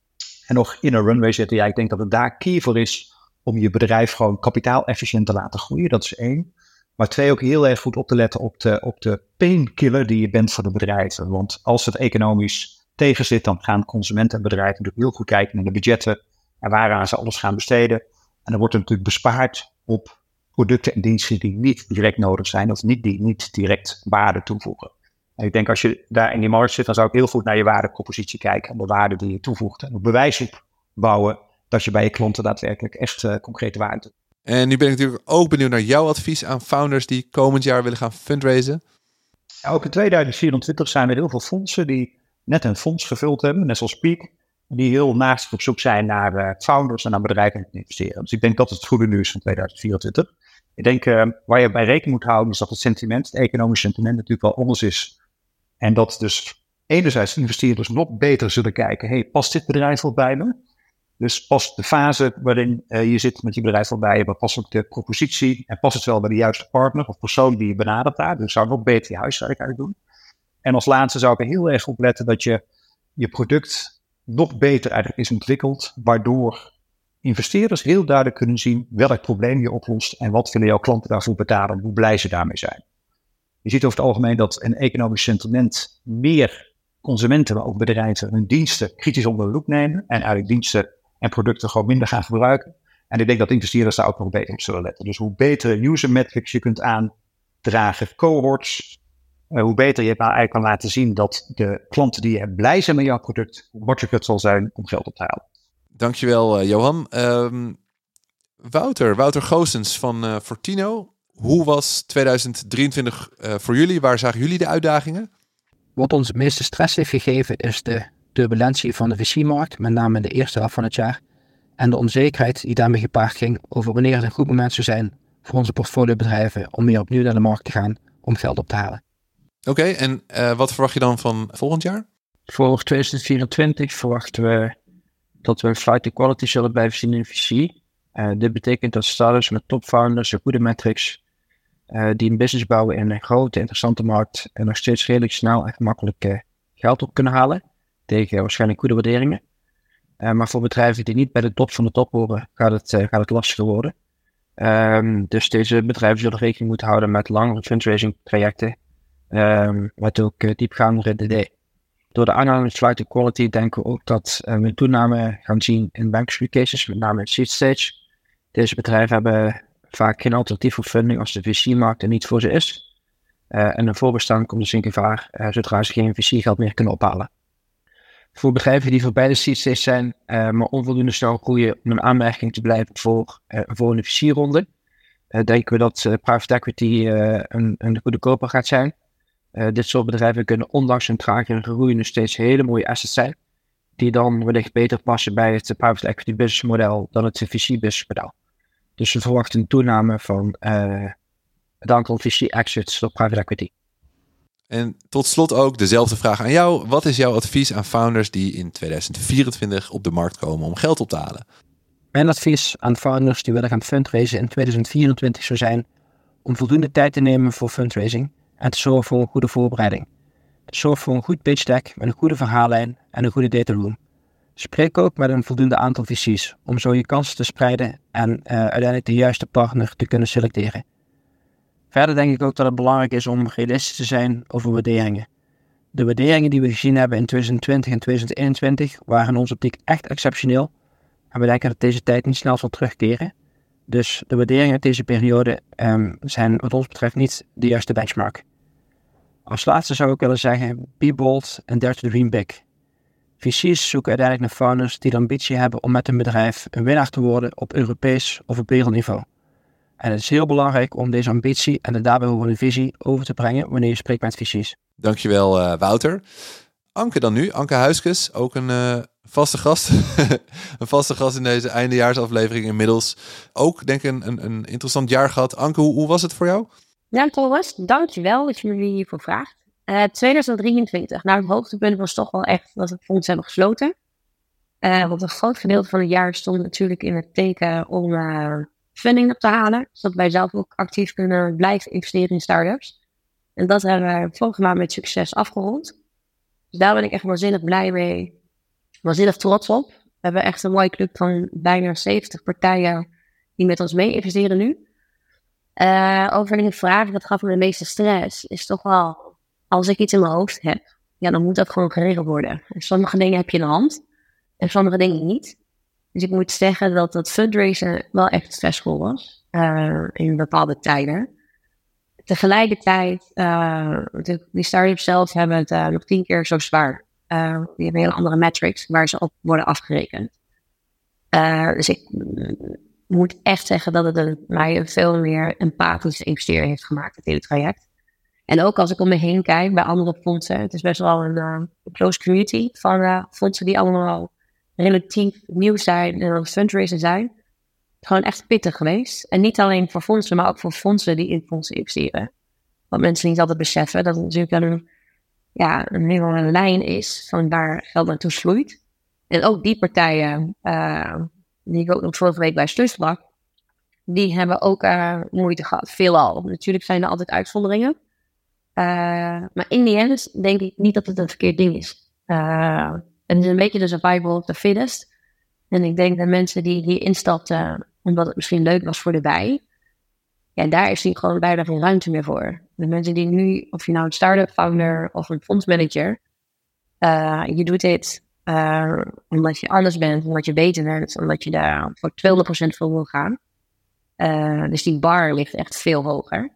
En nog in een runway zitten. Ja, ik denk dat het daar key voor is om je bedrijf gewoon kapitaalefficiënt te laten groeien. Dat is één. Maar twee, ook heel erg goed op te letten op de, op de painkiller die je bent voor de bedrijven. Want als het economisch tegen zit, dan gaan consumenten en bedrijven natuurlijk heel goed kijken naar de budgetten en waaraan ze alles gaan besteden. En dan wordt er natuurlijk bespaard op producten en diensten die niet direct nodig zijn of niet, die niet direct waarde toevoegen. En ik denk als je daar in die markt zit, dan zou ik heel goed naar je waardepropositie kijken en de waarde die je toevoegt. En op bewijs opbouwen dat je bij je klanten daadwerkelijk echt uh, concrete waarde en nu ben ik natuurlijk ook benieuwd naar jouw advies aan founders die komend jaar willen gaan fundraisen. Ja, ook in 2024 zijn er heel veel fondsen die net een fonds gevuld hebben, net zoals Peak, die heel naast op zoek zijn naar uh, founders en naar bedrijven te investeren. Dus ik denk dat het goede nieuws van 2024. Ik denk uh, waar je bij rekening moet houden is dat het sentiment, het economische sentiment natuurlijk wel anders is. En dat dus enerzijds investeerders nog beter zullen kijken, hey, past dit bedrijf wel bij me? Dus past de fase waarin uh, je zit met je bedrijf wel bij je, maar past ook de propositie en past het wel bij de juiste partner of persoon die je benadert daar. Dus zou nog beter je huiswerk uit doen. En als laatste zou ik er heel erg op letten dat je je product nog beter eigenlijk is ontwikkeld, waardoor investeerders heel duidelijk kunnen zien welk probleem je oplost en wat willen jouw klanten daarvoor betalen, hoe blij ze daarmee zijn. Je ziet over het algemeen dat een economisch sentiment meer consumenten, maar ook bedrijven hun diensten kritisch onder de loep nemen en eigenlijk diensten en producten gewoon minder gaan gebruiken. En ik denk dat investeerders daar ook nog beter op zullen letten. Dus hoe beter user metrics je kunt aandragen, cohorts, uh, hoe beter je nou eigenlijk kan laten zien dat de klanten die je hebt blij zijn met jouw product, hoe makkelijker het zal zijn om geld op te halen. Dankjewel, uh, Johan. Um, Wouter, Wouter Goosens van uh, Fortino. Hoe was 2023 voor jullie? Waar zagen jullie de uitdagingen? Wat ons het meeste stress heeft gegeven is de turbulentie van de VC-markt, met name in de eerste helft van het jaar, en de onzekerheid die daarmee gepaard ging over wanneer het een goed moment zou zijn voor onze portfoliobedrijven om meer opnieuw naar de markt te gaan om geld op te halen. Oké, en uh, wat verwacht je dan van volgend jaar? Voor 2024 verwachten we dat we flight quality zullen blijven zien in VC. Uh, dit betekent dat startups met topfounders en goede metrics uh, die een business bouwen in een grote, interessante markt en nog steeds redelijk snel en gemakkelijk geld op kunnen halen tegen waarschijnlijk goede waarderingen. Maar voor bedrijven die niet bij de top van de top horen, gaat het, gaat het lastiger worden. Um, dus deze bedrijven zullen rekening moeten houden met langere fundraising trajecten, um, met ook uh, diepgaandere DD. Door de flight to quality denken we ook dat we een toename gaan zien in bankruptcy cases, met name in seed stage. Deze bedrijven hebben vaak geen alternatief voor funding als de VC-markt er niet voor ze is. Uh, en een voorbestaan komt dus in gevaar uh, zodra ze geen VC-geld meer kunnen ophalen. Voor bedrijven die voorbij de seed zijn, uh, maar onvoldoende snel groeien om een aanmerking te blijven voor een volgende VC-ronde, denken we dat private equity een, een goede koper gaat zijn. Dit soort bedrijven kunnen ondanks hun tragere groei nog steeds hele mooie assets zijn, die dan wellicht beter passen bij het private equity business model dan het VC business model. Dus we verwachten een toename van uh, het aantal VC exits door private equity. En tot slot ook dezelfde vraag aan jou. Wat is jouw advies aan founders die in 2024 op de markt komen om geld op te halen? Mijn advies aan founders die willen gaan fundraisen in 2024 zou zijn om voldoende tijd te nemen voor fundraising en te zorgen voor een goede voorbereiding. Zorg voor een goed pitch deck met een goede verhaallijn en een goede data room. Spreek ook met een voldoende aantal VC's om zo je kansen te spreiden en uh, uiteindelijk de juiste partner te kunnen selecteren. Verder denk ik ook dat het belangrijk is om realistisch te zijn over waarderingen. De waarderingen die we gezien hebben in 2020 en 2021 waren in onze optiek echt exceptioneel en we denken dat deze tijd niet snel zal terugkeren. Dus de waarderingen uit deze periode um, zijn wat ons betreft niet de juiste benchmark. Als laatste zou ik willen zeggen, be bold and dare to dream big. VC's zoeken uiteindelijk naar founders die de ambitie hebben om met hun bedrijf een winnaar te worden op Europees of op wereldniveau. En het is heel belangrijk om deze ambitie en de daarbij horende visie over te brengen wanneer je spreekt met VC's. Dankjewel uh, Wouter. Anke dan nu, Anke Huiskes, ook een uh, vaste gast. een vaste gast in deze eindejaarsaflevering inmiddels. Ook denk ik een, een, een interessant jaar gehad. Anke, hoe was het voor jou? Ja, Thomas, dankjewel dat je me hiervoor vraagt. Uh, 2023, nou het hoogtepunt was toch wel echt dat we fonds hebben gesloten. Uh, want een groot gedeelte van het jaar stond natuurlijk in het teken om uh, funding op te halen. Zodat wij zelf ook actief kunnen blijven investeren in startups. En dat hebben we volgende maand met succes afgerond. Dus daar ben ik echt waanzinnig blij mee. Waanzinnig trots op. We hebben echt een mooie club van bijna 70 partijen die met ons mee investeren nu. Uh, over de vraag, dat gaf me de meeste stress, is toch wel, als ik iets in mijn hoofd heb, ja, dan moet dat gewoon geregeld worden. En sommige dingen heb je in de hand, en sommige dingen niet. Dus ik moet zeggen dat dat fundraisen wel echt stressvol was, uh, in bepaalde tijden. Tegelijkertijd, uh, die start-ups zelf hebben het nog tien keer zo zwaar. die hebben hele andere metrics waar ze op worden afgerekend. dus ik moet echt zeggen dat het mij een veel meer empathische investering heeft gemaakt, het hele traject. En ook als ik om me heen kijk bij andere fondsen, het is best wel een, uh, close community van fondsen die allemaal relatief nieuw zijn en aan het zijn. Gewoon echt pittig geweest. En niet alleen voor fondsen, maar ook voor fondsen die in fondsen investeren. Wat mensen niet altijd beseffen, dat het natuurlijk een, ja, een hele lijn is van waar geld naartoe vloeit. En ook die partijen uh, die ik ook nog vorige week bij sprak, die hebben ook uh, moeite gehad. Veelal. Natuurlijk zijn er altijd uitzonderingen. Uh, maar in die end denk ik niet dat het een verkeerd ding is. Uh, het is een beetje de survival of the fittest. En ik denk dat mensen die hier instapten, omdat het misschien leuk was voor de bij, ja, daar is gewoon bijna geen ruimte meer voor. De mensen die nu, of je nou een start-up founder of een fondsmanager, je doet dit uh, omdat je anders bent, omdat je beter bent, omdat je daar voor 200% voor wil gaan. Uh, dus die bar ligt echt veel hoger.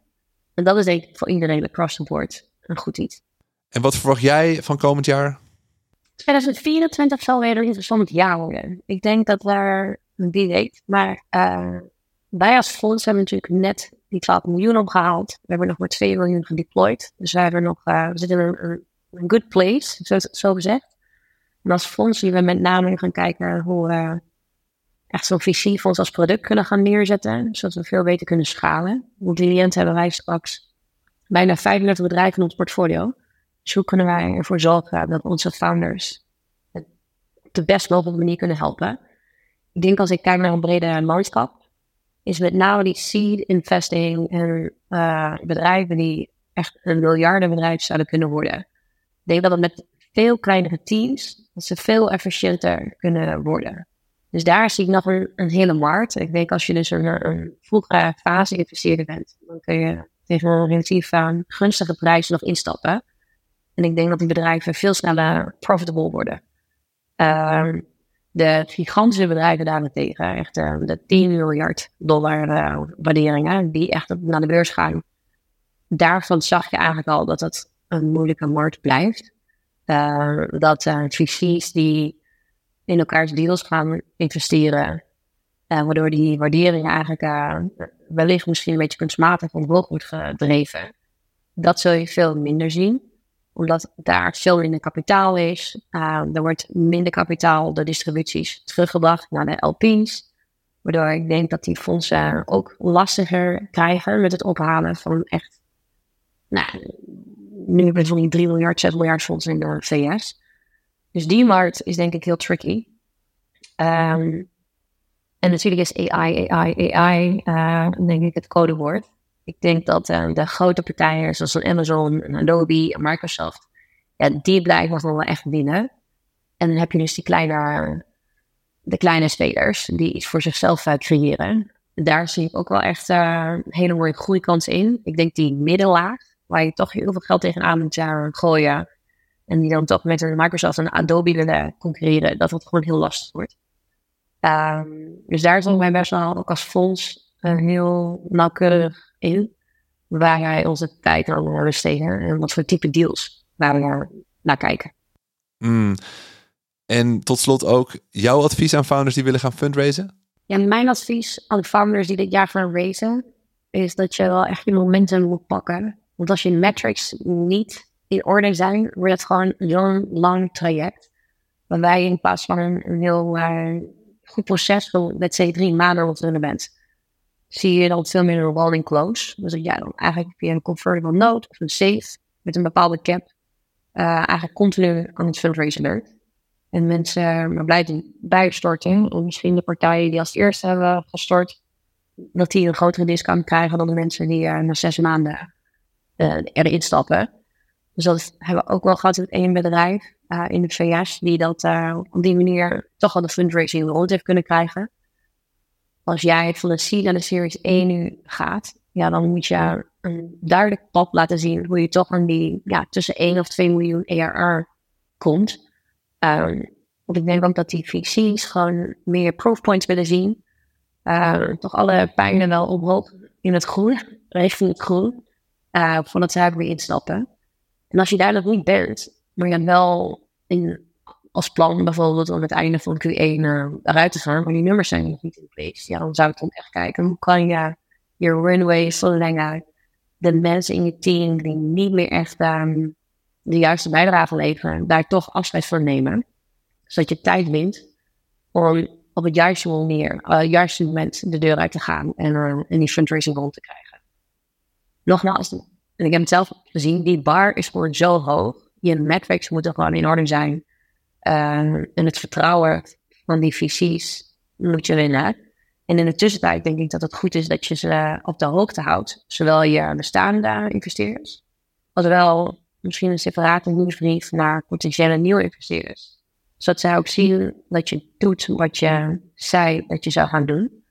En dat is denk ik voor iedereen across the board een goed iets. En wat verwacht jij van komend jaar? 2024 zal weer een interessant jaar worden. Ik denk dat daar, wie weet, maar uh, wij als fonds hebben natuurlijk net die 12 miljoen opgehaald. We hebben nog maar 2 miljoen gedeployed. Dus we, hebben nog, we zitten in een, een good place, zo, zo gezegd. En als fonds zien we met name gaan kijken hoe we echt zo'n VC-fonds als product kunnen gaan neerzetten, zodat we veel beter kunnen schalen. Hoe cliënt hebben wij straks bijna 35 bedrijven in ons portfolio. Dus hoe kunnen wij ervoor zorgen dat onze founders op de best mogelijke manier kunnen helpen? Ik denk als ik kijk naar een brede landschap, is met name die seed investing en uh, bedrijven die echt een miljardenbedrijf zouden kunnen worden. Ik denk dat het met veel kleinere teams, dat ze veel efficiënter kunnen worden. Dus daar zie ik nog een, een hele markt. Ik denk als je dus een, een vroegere fase investeerder bent, dan kun je tegen een relatief uh, gunstige prijs nog instappen. En ik denk dat die bedrijven veel sneller profitable worden. Um, De gigantische bedrijven daarentegen, echt uh, de 10 miljard dollar uh, waarderingen, die echt naar de beurs gaan. Daarvan zag je eigenlijk al dat het een moeilijke markt blijft. Uh, dat VC's die in elkaars deals gaan investeren, waardoor die waardering eigenlijk wellicht misschien een beetje kunstmatig omhoog wordt gedreven. Dat zul je veel minder zien omdat daar veel minder kapitaal is. Er wordt minder kapitaal door distributies teruggebracht naar de LP's. Waardoor ik denk dat die fondsen ook lastiger krijgen met het ophalen van echt. Nou, nu hebben we van die 3 miljard, 6 miljard fondsen in de VS. Dus die markt is denk ik heel tricky. Um, en natuurlijk is AI, AI, AI, uh, denk ik het codewoord. Ik denk dat uh, de grote partijen zoals Amazon, Adobe Microsoft, ja, die blijven nog wel echt winnen. En dan heb je dus die kleine, de kleine spelers die iets voor zichzelf uh, creëren. Daar zie ik ook wel echt hele mooie groeikansen in. Ik denk die middenlaag, waar je toch heel veel geld tegenaan moet gooien. En die dan toch met Microsoft en Adobe willen concurreren, dat het gewoon heel lastig wordt. Um, dus daar zal wij best wel ook als fonds heel nauwkeurig in waar wij onze tijd aan besteden en wat voor type deals waar we naar, naar kijken. Mm. En tot slot ook jouw advies aan founders die willen gaan fundraisen? Ja, mijn advies aan de founders die dit jaar gaan raisen is dat je wel echt je momentum moet pakken. Want als je metrics niet in orde zijn, wordt het gewoon zo'n lang traject. Waarbij je in plaats van een, heel uh, goed proces, say drie maanden op bent zie je dan veel meer een rolling close. Dus ja, dan eigenlijk een convertible note of een safe met een bepaalde cap, uh, eigenlijk continu aan het fundraisen bent. En mensen maar blijven bijstorten. Of misschien de partijen die als eerste hebben gestort, dat die een grotere discount krijgen dan de mensen die uh, na zes maanden uh, erin stappen. Dus dat hebben we ook wel gehad met één bedrijf in de VS, die dat op die manier toch wel de fundraising rond heeft kunnen krijgen als jij van de C naar de Series 1 nu gaat, ja, dan moet je een duidelijk pad laten zien hoe je toch aan die ja, tussen 1 of 2 miljoen ARR komt. Um, want ik denk ook dat die VC's gewoon meer proof points willen zien. Uh, toch alle pijnen wel omhoog in het groen, richting het groen, uh, voordat ze weer instappen. En als je daar nog niet bent, maar je wel in als plan bijvoorbeeld om het einde van Q1 uh, eruit te gaan, maar die nummers zijn nog niet in place. Ja, dan zou ik dan echt kijken, hoe kan je je runway verlengen? De mensen in je team die niet meer echt um, de juiste bijdrage leveren, daar toch afscheid van nemen. Zodat je tijd wint om op het juiste manier, uh, juiste moment de deur uit te gaan en, uh, en die fundraising rond te krijgen. Nogmaals, en ik heb het zelf gezien, die bar is gewoon zo hoog. Je metrics moeten gewoon in orde zijn en het vertrouwen van die VC's moet je winnen. En in de tussentijd denk ik dat het goed is dat je ze op de hoogte houdt. Zowel je bestaande investeerders, als wel misschien een separate nieuwsbrief naar potentiële nieuwe investeerders. Zodat zij ook zien dat je doet wat je zei dat je zou gaan doen.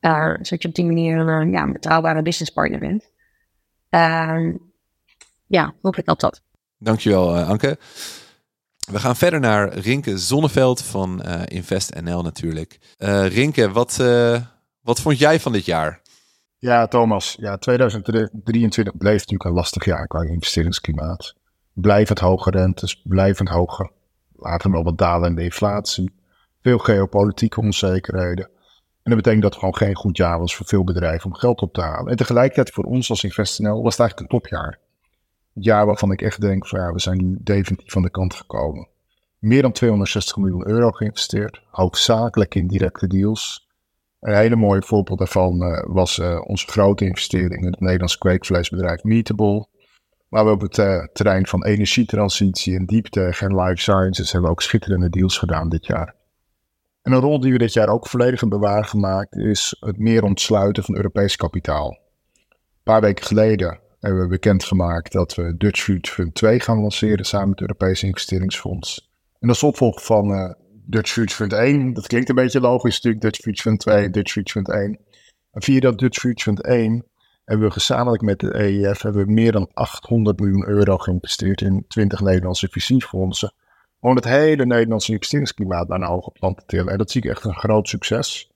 Uh, zodat je op die manier een ja, betrouwbare businesspartner bent. Uh, ja, hopelijk helpt dat. Dankjewel, uh, Anke. We gaan verder naar Rinke Zonneveld van uh, InvestNL natuurlijk. Uh, Rinke, wat, uh, wat vond jij van dit jaar? Ja, Thomas. Ja, 2023 bleef natuurlijk een lastig jaar qua investeringsklimaat. Blijvend hoge rentes, blijvend hoge, later wel wat dalende inflatie. Veel geopolitieke onzekerheden. En dat betekent dat het gewoon geen goed jaar was voor veel bedrijven om geld op te halen. En tegelijkertijd voor ons als InvestNL was het eigenlijk een topjaar jaar waarvan ik echt denk van ja, we zijn nu definitief van de kant gekomen. Meer dan 260 miljoen euro geïnvesteerd, hoofdzakelijk in directe deals. Een hele mooie voorbeeld daarvan uh, was uh, onze grote investering in het Nederlands kweekvleesbedrijf Meatable. Waar we op het uh, terrein van energietransitie en diepte en life sciences hebben ook schitterende deals gedaan dit jaar. En een rol die we dit jaar ook volledig hebben waargemaakt is het meer ontsluiten van Europees kapitaal. Een paar weken geleden hebben we bekendgemaakt dat we Dutch Future Fund 2 gaan lanceren samen met het Europese investeringsfonds. En dat is opvolger van uh, Dutch Future Fund 1. Dat klinkt een beetje logisch natuurlijk, Dutch Future Fund 2, Dutch Future Fund 1. En via dat Dutch Future Fund 1 hebben we gezamenlijk met de EIF hebben we meer dan 800 miljoen euro geïnvesteerd in 20 Nederlandse visiefondsen. Gewoon het hele Nederlandse investeringsklimaat naar een hoger te tillen. En dat zie ik echt een groot succes.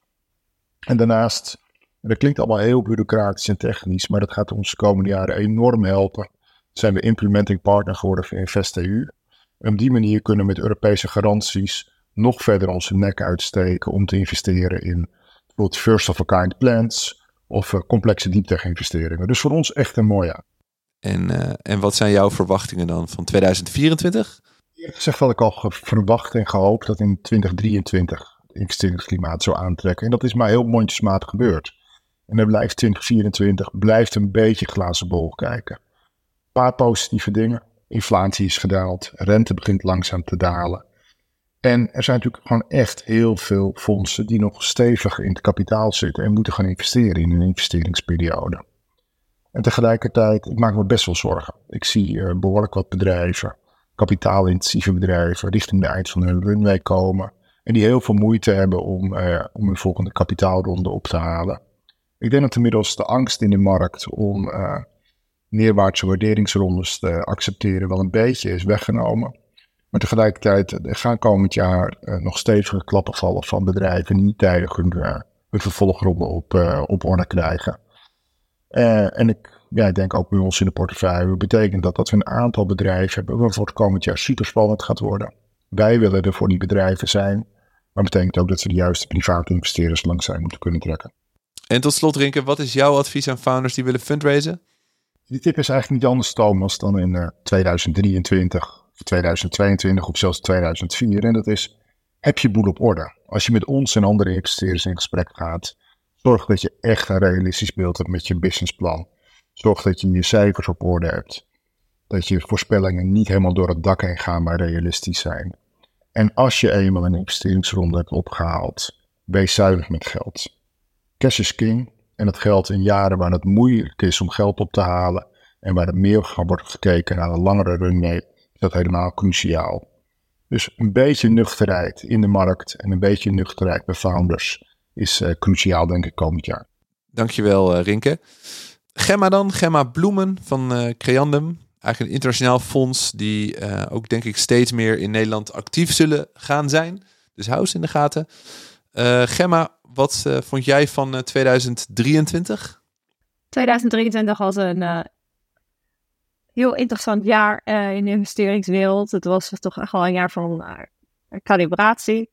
En daarnaast, en dat klinkt allemaal heel bureaucratisch en technisch, maar dat gaat ons de komende jaren enorm helpen. Zijn we implementing partner geworden van InvestEU. Op die manier kunnen we met Europese garanties nog verder onze nek uitsteken om te investeren in bijvoorbeeld first of a kind plans of uh, complexe dieptech investeringen. Dus voor ons echt een mooi jaar. En, uh, en wat zijn jouw verwachtingen dan van 2024? Eerlijk gezegd had ik al verwacht en gehoopt dat in 2023 het investeringsklimaat zou aantrekken. En dat is maar heel mondjesmaat gebeurd. En dan blijft 2024 blijft een beetje glazen bol kijken. Een paar positieve dingen. Inflatie is gedaald, rente begint langzaam te dalen. En er zijn natuurlijk gewoon echt heel veel fondsen die nog stevig in het kapitaal zitten en moeten gaan investeren in een investeringsperiode. En tegelijkertijd, ik maak me best wel zorgen. Ik zie uh, behoorlijk wat bedrijven, kapitaalintensieve bedrijven, richting de eind van hun runway komen. En die heel veel moeite hebben om, uh, om hun volgende kapitaalronde op te halen. Ik denk dat inmiddels de angst in de markt om uh, neerwaartse waarderingsrondes te accepteren wel een beetje is weggenomen. Maar tegelijkertijd gaan komend jaar uh, nog stevige klappen vallen van bedrijven die niet tijdig hun, hun vervolgronde op, op orde krijgen. en ik, ja, ik denk ook bij ons in de portefeuille betekent dat dat we een aantal bedrijven hebben waarvoor het komend jaar super spannend gaat worden. Wij willen er voor die bedrijven zijn, maar betekent ook dat we de juiste private investeerders langs zijn moeten kunnen trekken. En tot slot, Rinke, wat is jouw advies aan founders die willen fundraisen? Die tip is eigenlijk niet anders, Thomas, dan in 2023 2022 of zelfs 2004. En dat is, heb je boel op orde? Als je met ons en andere investeerders in gesprek gaat, zorg dat je echt een realistisch beeld hebt met je businessplan. Zorg dat je je cijfers op orde hebt. Dat je voorspellingen niet helemaal door het dak heen gaan, maar realistisch zijn. En als je eenmaal een investeringsronde hebt opgehaald, wees zuinig met geld. Cash is king en het geldt in jaren waar het moeilijk is om geld op te halen en waar er meer wordt gekeken naar een langere runway, dat helemaal cruciaal. Dus een beetje nuchterheid in de markt en een beetje nuchterheid bij founders is uh, cruciaal, denk ik, komend jaar. Dankjewel, uh, Rinke. Gemma dan, Gemma Bloemen van uh, Creandum. Eigenlijk een internationaal fonds die ook, denk ik, steeds meer in Nederland actief zullen gaan zijn. Dus hou eens in de gaten. Gemma, wat vond jij van 2023? 2023 was een heel interessant jaar in de investeringswereld. Het was toch echt wel een jaar van calibratie.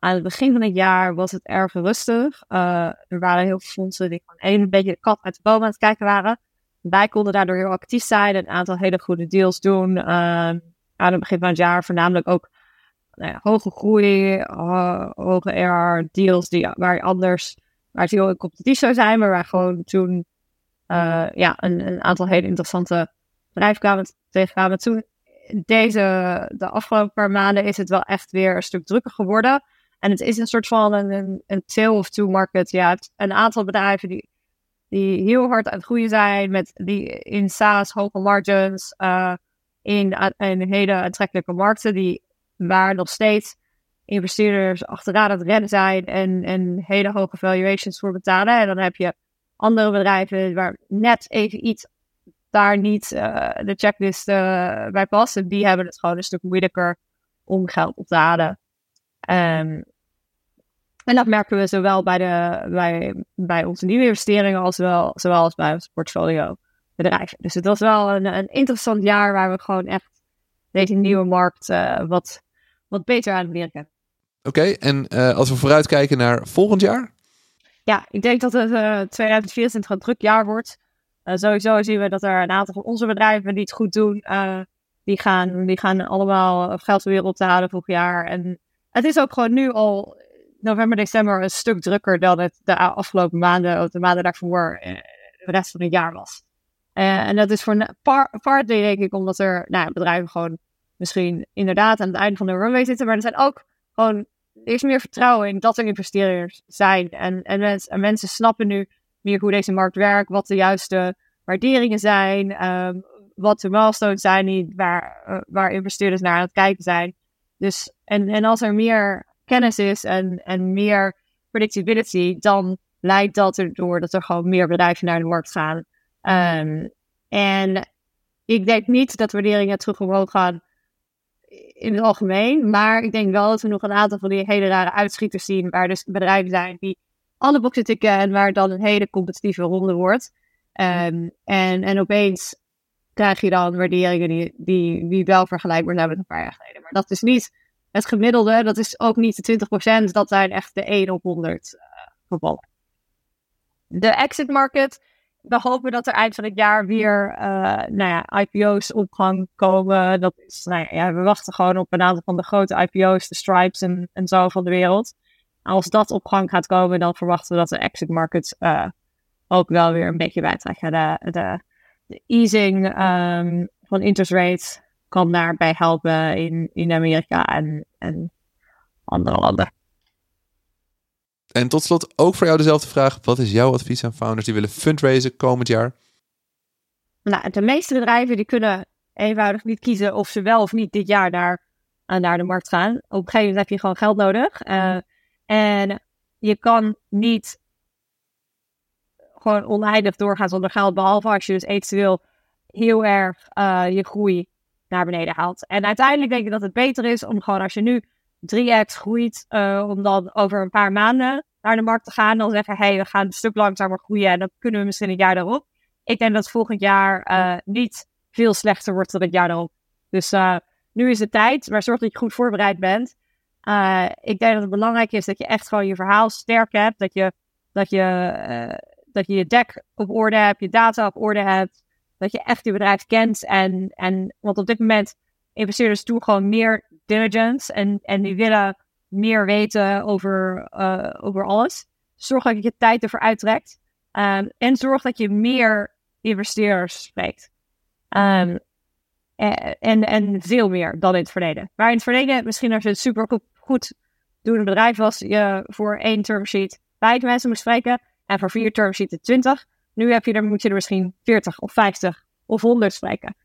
Aan het begin van het jaar was het erg rustig. Uh, er waren heel veel fondsen die gewoon een beetje de kat uit de boom aan het kijken waren. Wij konden daardoor heel actief zijn en een aantal hele goede deals doen. aan het begin van het jaar voornamelijk ook nou ja, hoge groei, hoge AR deals die, waar je anders, waar het heel competitief zou zijn, maar waar gewoon toen ja, een, een aantal hele interessante bedrijf kwamen tegenkwamen. Toen, deze, de afgelopen paar maanden, is het wel echt weer een stuk drukker geworden. En het is een soort van een, een, tail of two market. Ja, een aantal bedrijven die, die heel hard aan het groeien zijn, met die in SaaS hoge margins, uh, in, in hele aantrekkelijke markten, die, waar nog steeds investeerders achteraan het rennen zijn en, en hele hoge valuations voor betalen. En dan heb je andere bedrijven waar net even iets daar niet uh, de checklist uh, bij passen, die hebben het gewoon een stuk moeilijker om geld op te halen. Um, en dat merken we zowel bij, de, bij, bij onze nieuwe investeringen als wel, zowel als bij ons portfolio bedrijven. Dus het was wel een, een interessant jaar waar we gewoon echt deze nieuwe markt uh, wat, wat beter aan het werken. Oké, okay, en als we vooruitkijken naar volgend jaar? Ja, ik denk dat het 2024 een druk jaar wordt. Uh, sowieso zien we dat er een aantal van onze bedrijven die het goed doen, uh, die, gaan, die gaan allemaal geld weer op te halen vorig jaar. En het is ook gewoon nu al november, december een stuk drukker dan het de afgelopen maanden of de maanden daarvoor uh, de rest van het jaar was. en dat is voor part, partly denk ik omdat er nou, bedrijven gewoon misschien inderdaad aan het einde van de runway zitten, maar er zijn ook gewoon er meer vertrouwen in dat er investeerders zijn. En, en, mensen, en mensen snappen nu meer hoe deze markt werkt, wat de juiste waarderingen zijn, um, wat de milestones zijn die, waar, uh, waar investeerders naar aan het kijken zijn. Dus, en, en als er meer kennis is en, en meer predictability, dan leidt dat erdoor dat er gewoon meer bedrijven naar de markt gaan. Um, en ik denk niet dat waarderingen terug omhoog gaan in het algemeen. Maar ik denk wel dat we nog een aantal van die hele rare uitschieters zien. Waar dus bedrijven zijn die alle boxen tikken en waar dan een hele competitieve ronde wordt. Ehm, en, en opeens krijg je dan waarderingen die, die, die wel vergelijkbaar zijn met een paar jaar geleden. Maar dat is niet het gemiddelde, dat is ook niet de 20%, dat zijn echt de 1 op 100 uh, gevallen. De exit market, we hopen dat er eind van het jaar weer uh, nou ja, IPO's op gang komen. Dat is, nou ja, we wachten gewoon op een aantal van de grote IPO's, de Stripes en, zo van de wereld. Als dat op gang gaat komen, dan verwachten we dat de exit market uh, ook wel weer een beetje bijtrekken. De, de, de easing um, van interest rates kan daarbij helpen in, in Amerika en, en andere landen. En tot slot ook voor jou dezelfde vraag. Wat is jouw advies aan founders die willen fundraisen komend jaar? Nou, de meeste bedrijven die kunnen eenvoudig niet kiezen of ze wel of niet dit jaar naar, naar de markt gaan. Op een gegeven moment heb je gewoon geld nodig. Uh, en je kan niet gewoon oneindig doorgaan zonder geld. Behalve als je dus eventueel heel erg uh, je groei naar beneden haalt. En uiteindelijk denk ik dat het beter is om gewoon als je nu 3x groeit, uh, om dan over een paar maanden naar de markt te gaan. Dan zeggen, hé, hey, we gaan een stuk langzamer groeien en dan kunnen we misschien een jaar daarop. Ik denk dat volgend jaar uh, niet veel slechter wordt dan het jaar daarop. Dus nu is het tijd, maar zorg dat je goed voorbereid bent. ik denk dat het belangrijk is dat je echt gewoon je verhaal sterk hebt. Dat je dat je, dat je, je deck op orde hebt, je data op orde hebt. Dat je echt je bedrijf kent. En, en want op dit moment investeerders doen gewoon meer diligence en, en die willen meer weten over, uh, over alles. Zorg dat je je tijd ervoor uittrekt. Um, en zorg dat je meer investeerders spreekt. Um, en, en veel meer dan in het verleden. Maar in het verleden, misschien als je het super goed, een bedrijf was, je voor één termsheet vijf mensen moest spreken. En voor vier termsheets twintig. Nu heb je er, moet je er misschien 40 of 50 of 100 spreken.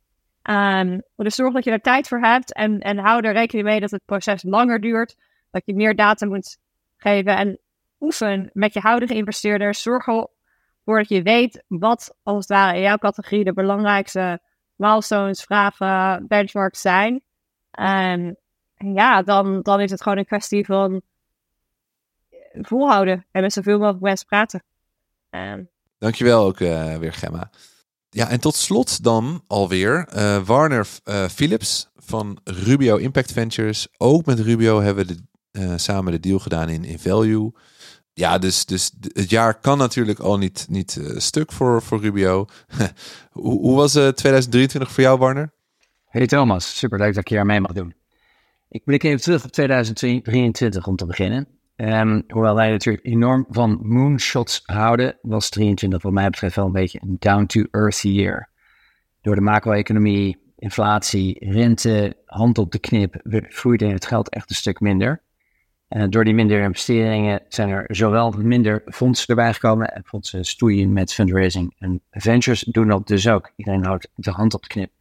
Um, dus zorg dat je er tijd voor hebt en, en hou er rekening mee dat het proces langer duurt. Dat je meer data moet geven en oefen met je huidige investeerders. Zorg ervoor dat je weet wat als het ware in jouw categorie de belangrijkste milestones, vragen, benchmarks zijn. Um, en ja, dan, dan is het gewoon een kwestie van volhouden en met zoveel mogelijk mensen praten. Um, Dankjewel ook uh, weer, Gemma. Ja, en tot slot dan alweer uh, Warner uh, Philips van Rubio Impact Ventures. Ook met Rubio hebben we de, uh, samen de deal gedaan in, in Value. Ja, dus, dus het jaar kan natuurlijk al niet, niet stuk voor, voor Rubio. hoe, hoe was 2023 voor jou, Warner? Hey Thomas, super leuk dat ik hier mee mag doen. Ik blik even terug op 2023 om te beginnen. Um, hoewel wij natuurlijk enorm van moonshots houden, was 23 wat mij betreft wel een beetje een down-to-earth year. Door de macro-economie, inflatie, rente, hand op de knip, groeide het geld echt een stuk minder. En door die minder investeringen zijn er zowel minder fondsen erbij gekomen. En fondsen stoeien met fundraising. En ventures doen dat dus ook. Iedereen houdt de hand op de knip.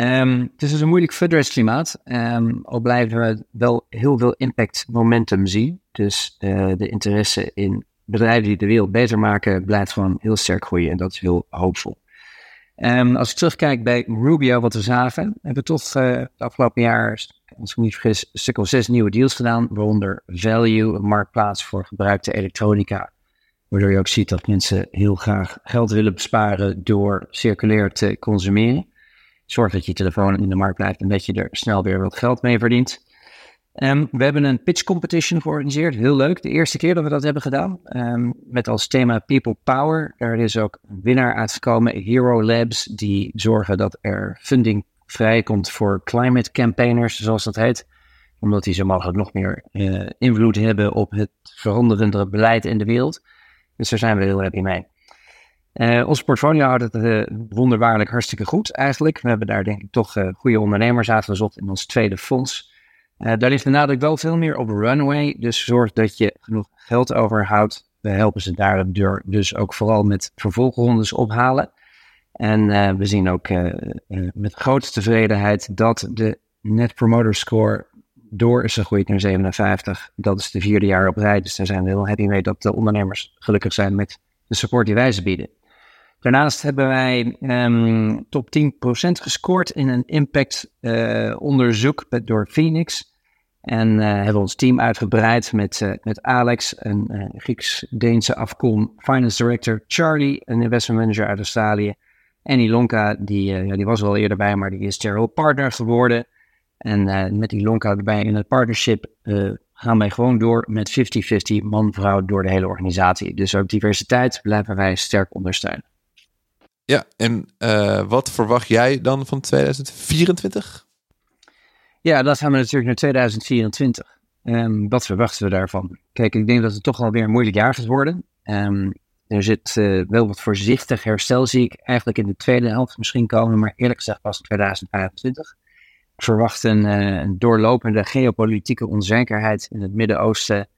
Um, het is dus een moeilijk fundraise klimaat. Um, al blijven we wel heel veel impact momentum zien. Dus uh, de interesse in bedrijven die de wereld beter maken, blijft gewoon heel sterk groeien. En dat is heel hoopvol. Um, als ik terugkijk bij Rubio, wat we zagen, hebben we toch uh, afgelopen jaar, als ik me niet vergis, een stuk of zes nieuwe deals gedaan. Waaronder Value, een marktplaats voor gebruikte elektronica. Waardoor je ook ziet dat mensen heel graag geld willen besparen door circulair te consumeren. Zorg dat je telefoon in de markt blijft en dat je er snel weer wat geld mee verdient. Um, we hebben een pitch competition georganiseerd. Heel leuk. De eerste keer dat we dat hebben gedaan. Um, met als thema People Power. Er is ook een winnaar uitgekomen. Hero Labs. Die zorgen dat er funding vrijkomt voor climate campaigners, zoals dat heet. Omdat die zo mogelijk nog meer uh, invloed hebben op het veranderende beleid in de wereld. Dus daar zijn we heel happy mee. Uh, ons portfolio houdt het uh, wonderbaarlijk hartstikke goed eigenlijk. We hebben daar denk ik toch uh, goede ondernemers uitgezocht in ons tweede fonds. daar ligt de nadruk wel veel meer op runway. Dus zorg dat je genoeg geld overhoudt. We helpen ze daar dus ook vooral met vervolgrondes ophalen. En we zien ook met grote tevredenheid dat de Net Promoter Score door is gegroeid naar 57. Dat is de vierde jaar op rij. Dus daar zijn we heel happy mee dat de ondernemers gelukkig zijn met de support die wij ze bieden. Daarnaast hebben wij ehm, top 10% gescoord in een impact eh, onderzoek door Phoenix. En eh, hebben ons team uitgebreid met, eh, met Alex, een Grieks-Deense afkom finance director, Charlie, een investment manager uit Australië. En Ilonka, die, ja, die was er al eerder bij, maar die is general partner geworden. En met Ilonka erbij in het partnership gaan wij gewoon door met 50-50 man-vrouw door de hele organisatie. Dus ook diversiteit blijven wij sterk ondersteunen. Ja, en eh, wat verwacht jij dan van 2024? Ja, dat gaan we natuurlijk naar 2024. Ehm, wat verwachten we daarvan? Kijk, ik denk dat het toch wel weer een moeilijk jaar gaat worden. Ehm, er zit eh, wel wat voorzichtig herstel, zie ik eigenlijk in de tweede helft misschien komen, maar eerlijk gezegd pas in 2025. Ik verwacht eh, een doorlopende geopolitieke onzekerheid in het Midden-Oosten,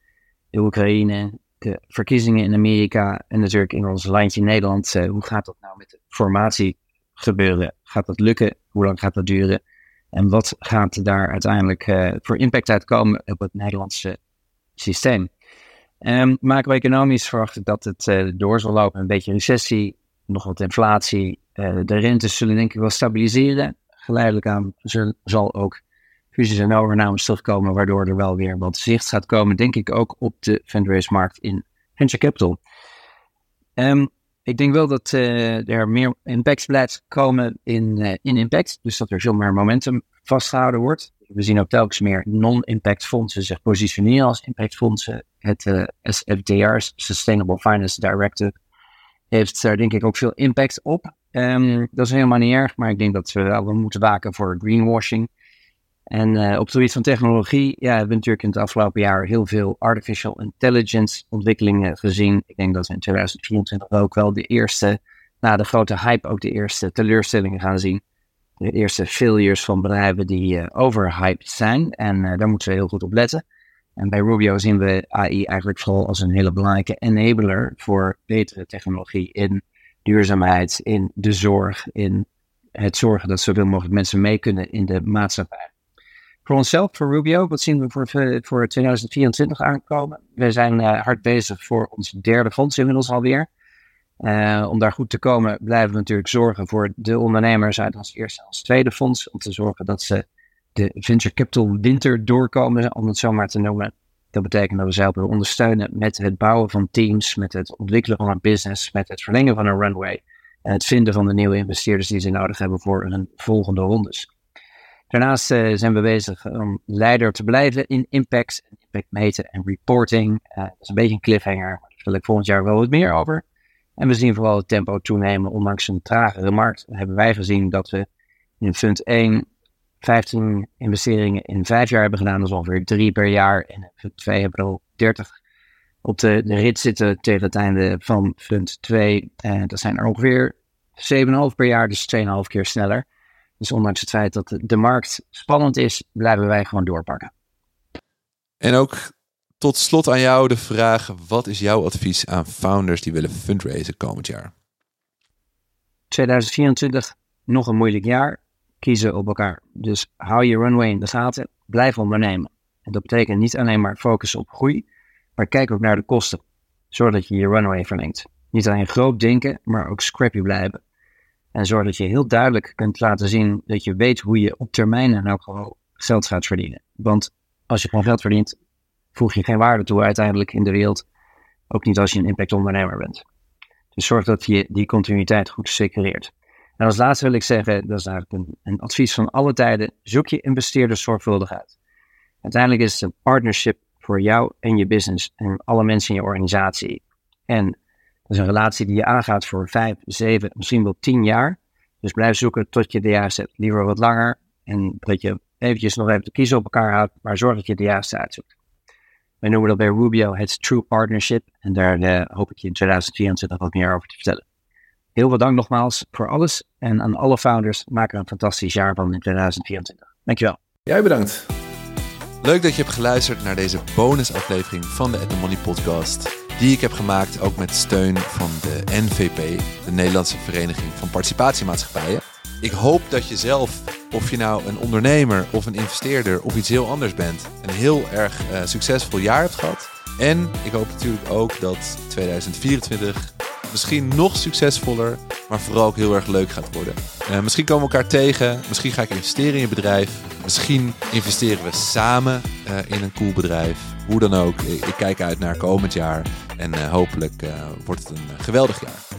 de Oekraïne, de verkiezingen in Amerika en natuurlijk in ons landje Nederland. Eh, hoe gaat dat nou met de formatie gebeuren? Gaat dat lukken? Hoe lang gaat dat duren? En wat gaat daar uiteindelijk eh, voor impact uitkomen op het Nederlandse systeem? Um, macro-economisch verwacht ik dat het eh, door zal lopen. Een beetje recessie, nog wat inflatie. De rentes zullen denk ik wel stabiliseren. Geleidelijk aan zal ook fusies en overnames terugkomen, waardoor er wel weer wat zicht gaat komen, denk ik ook op de fundraise-markt in venture capital. Ehm, ik denk wel dat eh, er meer impact blijft komen in, eh, in impact. Dus dat er veel meer momentum vastgehouden wordt. We zien ook telkens meer non-impact fondsen zich positioneren als impactfondsen. Het eh, SFDR, Sustainable Finance Directive, heeft daar denk ik ook veel impact op. Ehm, dat is helemaal niet erg, maar ik denk dat we wel moeten waken voor greenwashing. En eh, op het gebied van technologie ja, hebben we natuurlijk in het afgelopen jaar heel veel artificial intelligence ontwikkelingen gezien. Ik denk dat we in 2024 ook wel de eerste, na de grote hype, ook de eerste teleurstellingen gaan zien. De eerste failures van bedrijven die eh, overhyped zijn. En eh, daar moeten we heel goed op letten. En bij Rubio zien we AI eigenlijk vooral als een hele belangrijke enabler voor betere technologie in duurzaamheid, in de zorg, in het zorgen dat zoveel mogelijk mensen mee kunnen in de maatschappij. Voor onszelf, voor Rubio, wat zien we voor, voor 2024 aankomen? We zijn uh, hard bezig voor ons derde fonds inmiddels alweer. Uh, om daar goed te komen blijven we natuurlijk zorgen voor de ondernemers uit ons eerste en tweede fonds. Om te zorgen dat ze de venture capital winter doorkomen, om het zo maar te noemen. Dat betekent dat we ze helpen ondersteunen met het bouwen van teams, met het ontwikkelen van een business, met het verlengen van een runway. En het vinden van de nieuwe investeerders die ze nodig hebben voor hun volgende rondes. Daarnaast uh, zijn we bezig om leider te blijven in impact, impact meten en reporting. Uh, dat is een beetje een cliffhanger, daar wil ik volgend jaar wel wat meer over. En we zien vooral het tempo toenemen, ondanks een tragere markt. Hebben wij gezien dat we in Fund 1 15 investeringen in vijf jaar hebben gedaan. Dat is ongeveer drie per jaar. En in Fund 2 hebben we al 30 op de, rit zitten tegen het einde van Fund 2. En dat zijn er ongeveer 7,5 per jaar, dus 2,5 keer sneller. Dus ondanks het feit dat de markt spannend is, blijven wij gewoon doorpakken. En ook tot slot aan jou de vraag: wat is jouw advies aan founders die willen fundraisen komend jaar? 2024, nog een moeilijk jaar. Kiezen op elkaar. Dus hou je runway in de gaten. Blijf ondernemen. En dat betekent niet alleen maar focussen op groei, maar kijk ook naar de kosten. Zorg dat je je runway verlengt. Niet alleen groot denken, maar ook scrappy blijven. En zorg dat je heel duidelijk kunt laten zien dat je weet hoe je op termijn en ook gewoon geld gaat verdienen. Want als je gewoon geld verdient, voeg je geen waarde toe uiteindelijk in de wereld. Ook niet als je een impactondernemer bent. Dus zorg dat je die continuïteit goed secureert. En als laatste wil ik zeggen, dat is eigenlijk een, een advies van alle tijden, zoek je investeerders zorgvuldig uit. Uiteindelijk is het een partnership voor jou en je business en alle mensen in je organisatie. En dat is een relatie die je aangaat voor vijf, zeven, misschien wel tien jaar. Dus blijf zoeken tot je de juiste hebt. Liever wat langer. En dat je eventjes nog even de kiezen op elkaar houdt. Maar zorg dat je de juiste uitzoekt. Wij noemen dat bij Rubio het True Partnership. En daar uh, hoop ik je in 2024 wat meer over te vertellen. Heel veel dank nogmaals voor alles. En aan alle founders, maak er een fantastisch jaar van in 2024. Dankjewel. Jij bedankt. Leuk dat je hebt geluisterd naar deze bonusaflevering van de At The Money podcast die ik heb gemaakt, ook met steun van de NVP, de Nederlandse Vereniging van Participatiemaatschappijen. Ik hoop dat je zelf, of je nou een ondernemer of een investeerder of iets heel anders bent, een heel erg eh, succesvol jaar hebt gehad. En ik hoop natuurlijk ook dat 2024 misschien nog succesvoller, maar vooral ook heel erg leuk gaat worden. Eh, misschien komen we elkaar tegen, misschien ga ik investeren in je bedrijf, misschien investeren we samen eh, in een cool bedrijf hoe dan ook, ik kijk uit naar komend jaar. En eh, hopelijk eh, wordt het een geweldig jaar.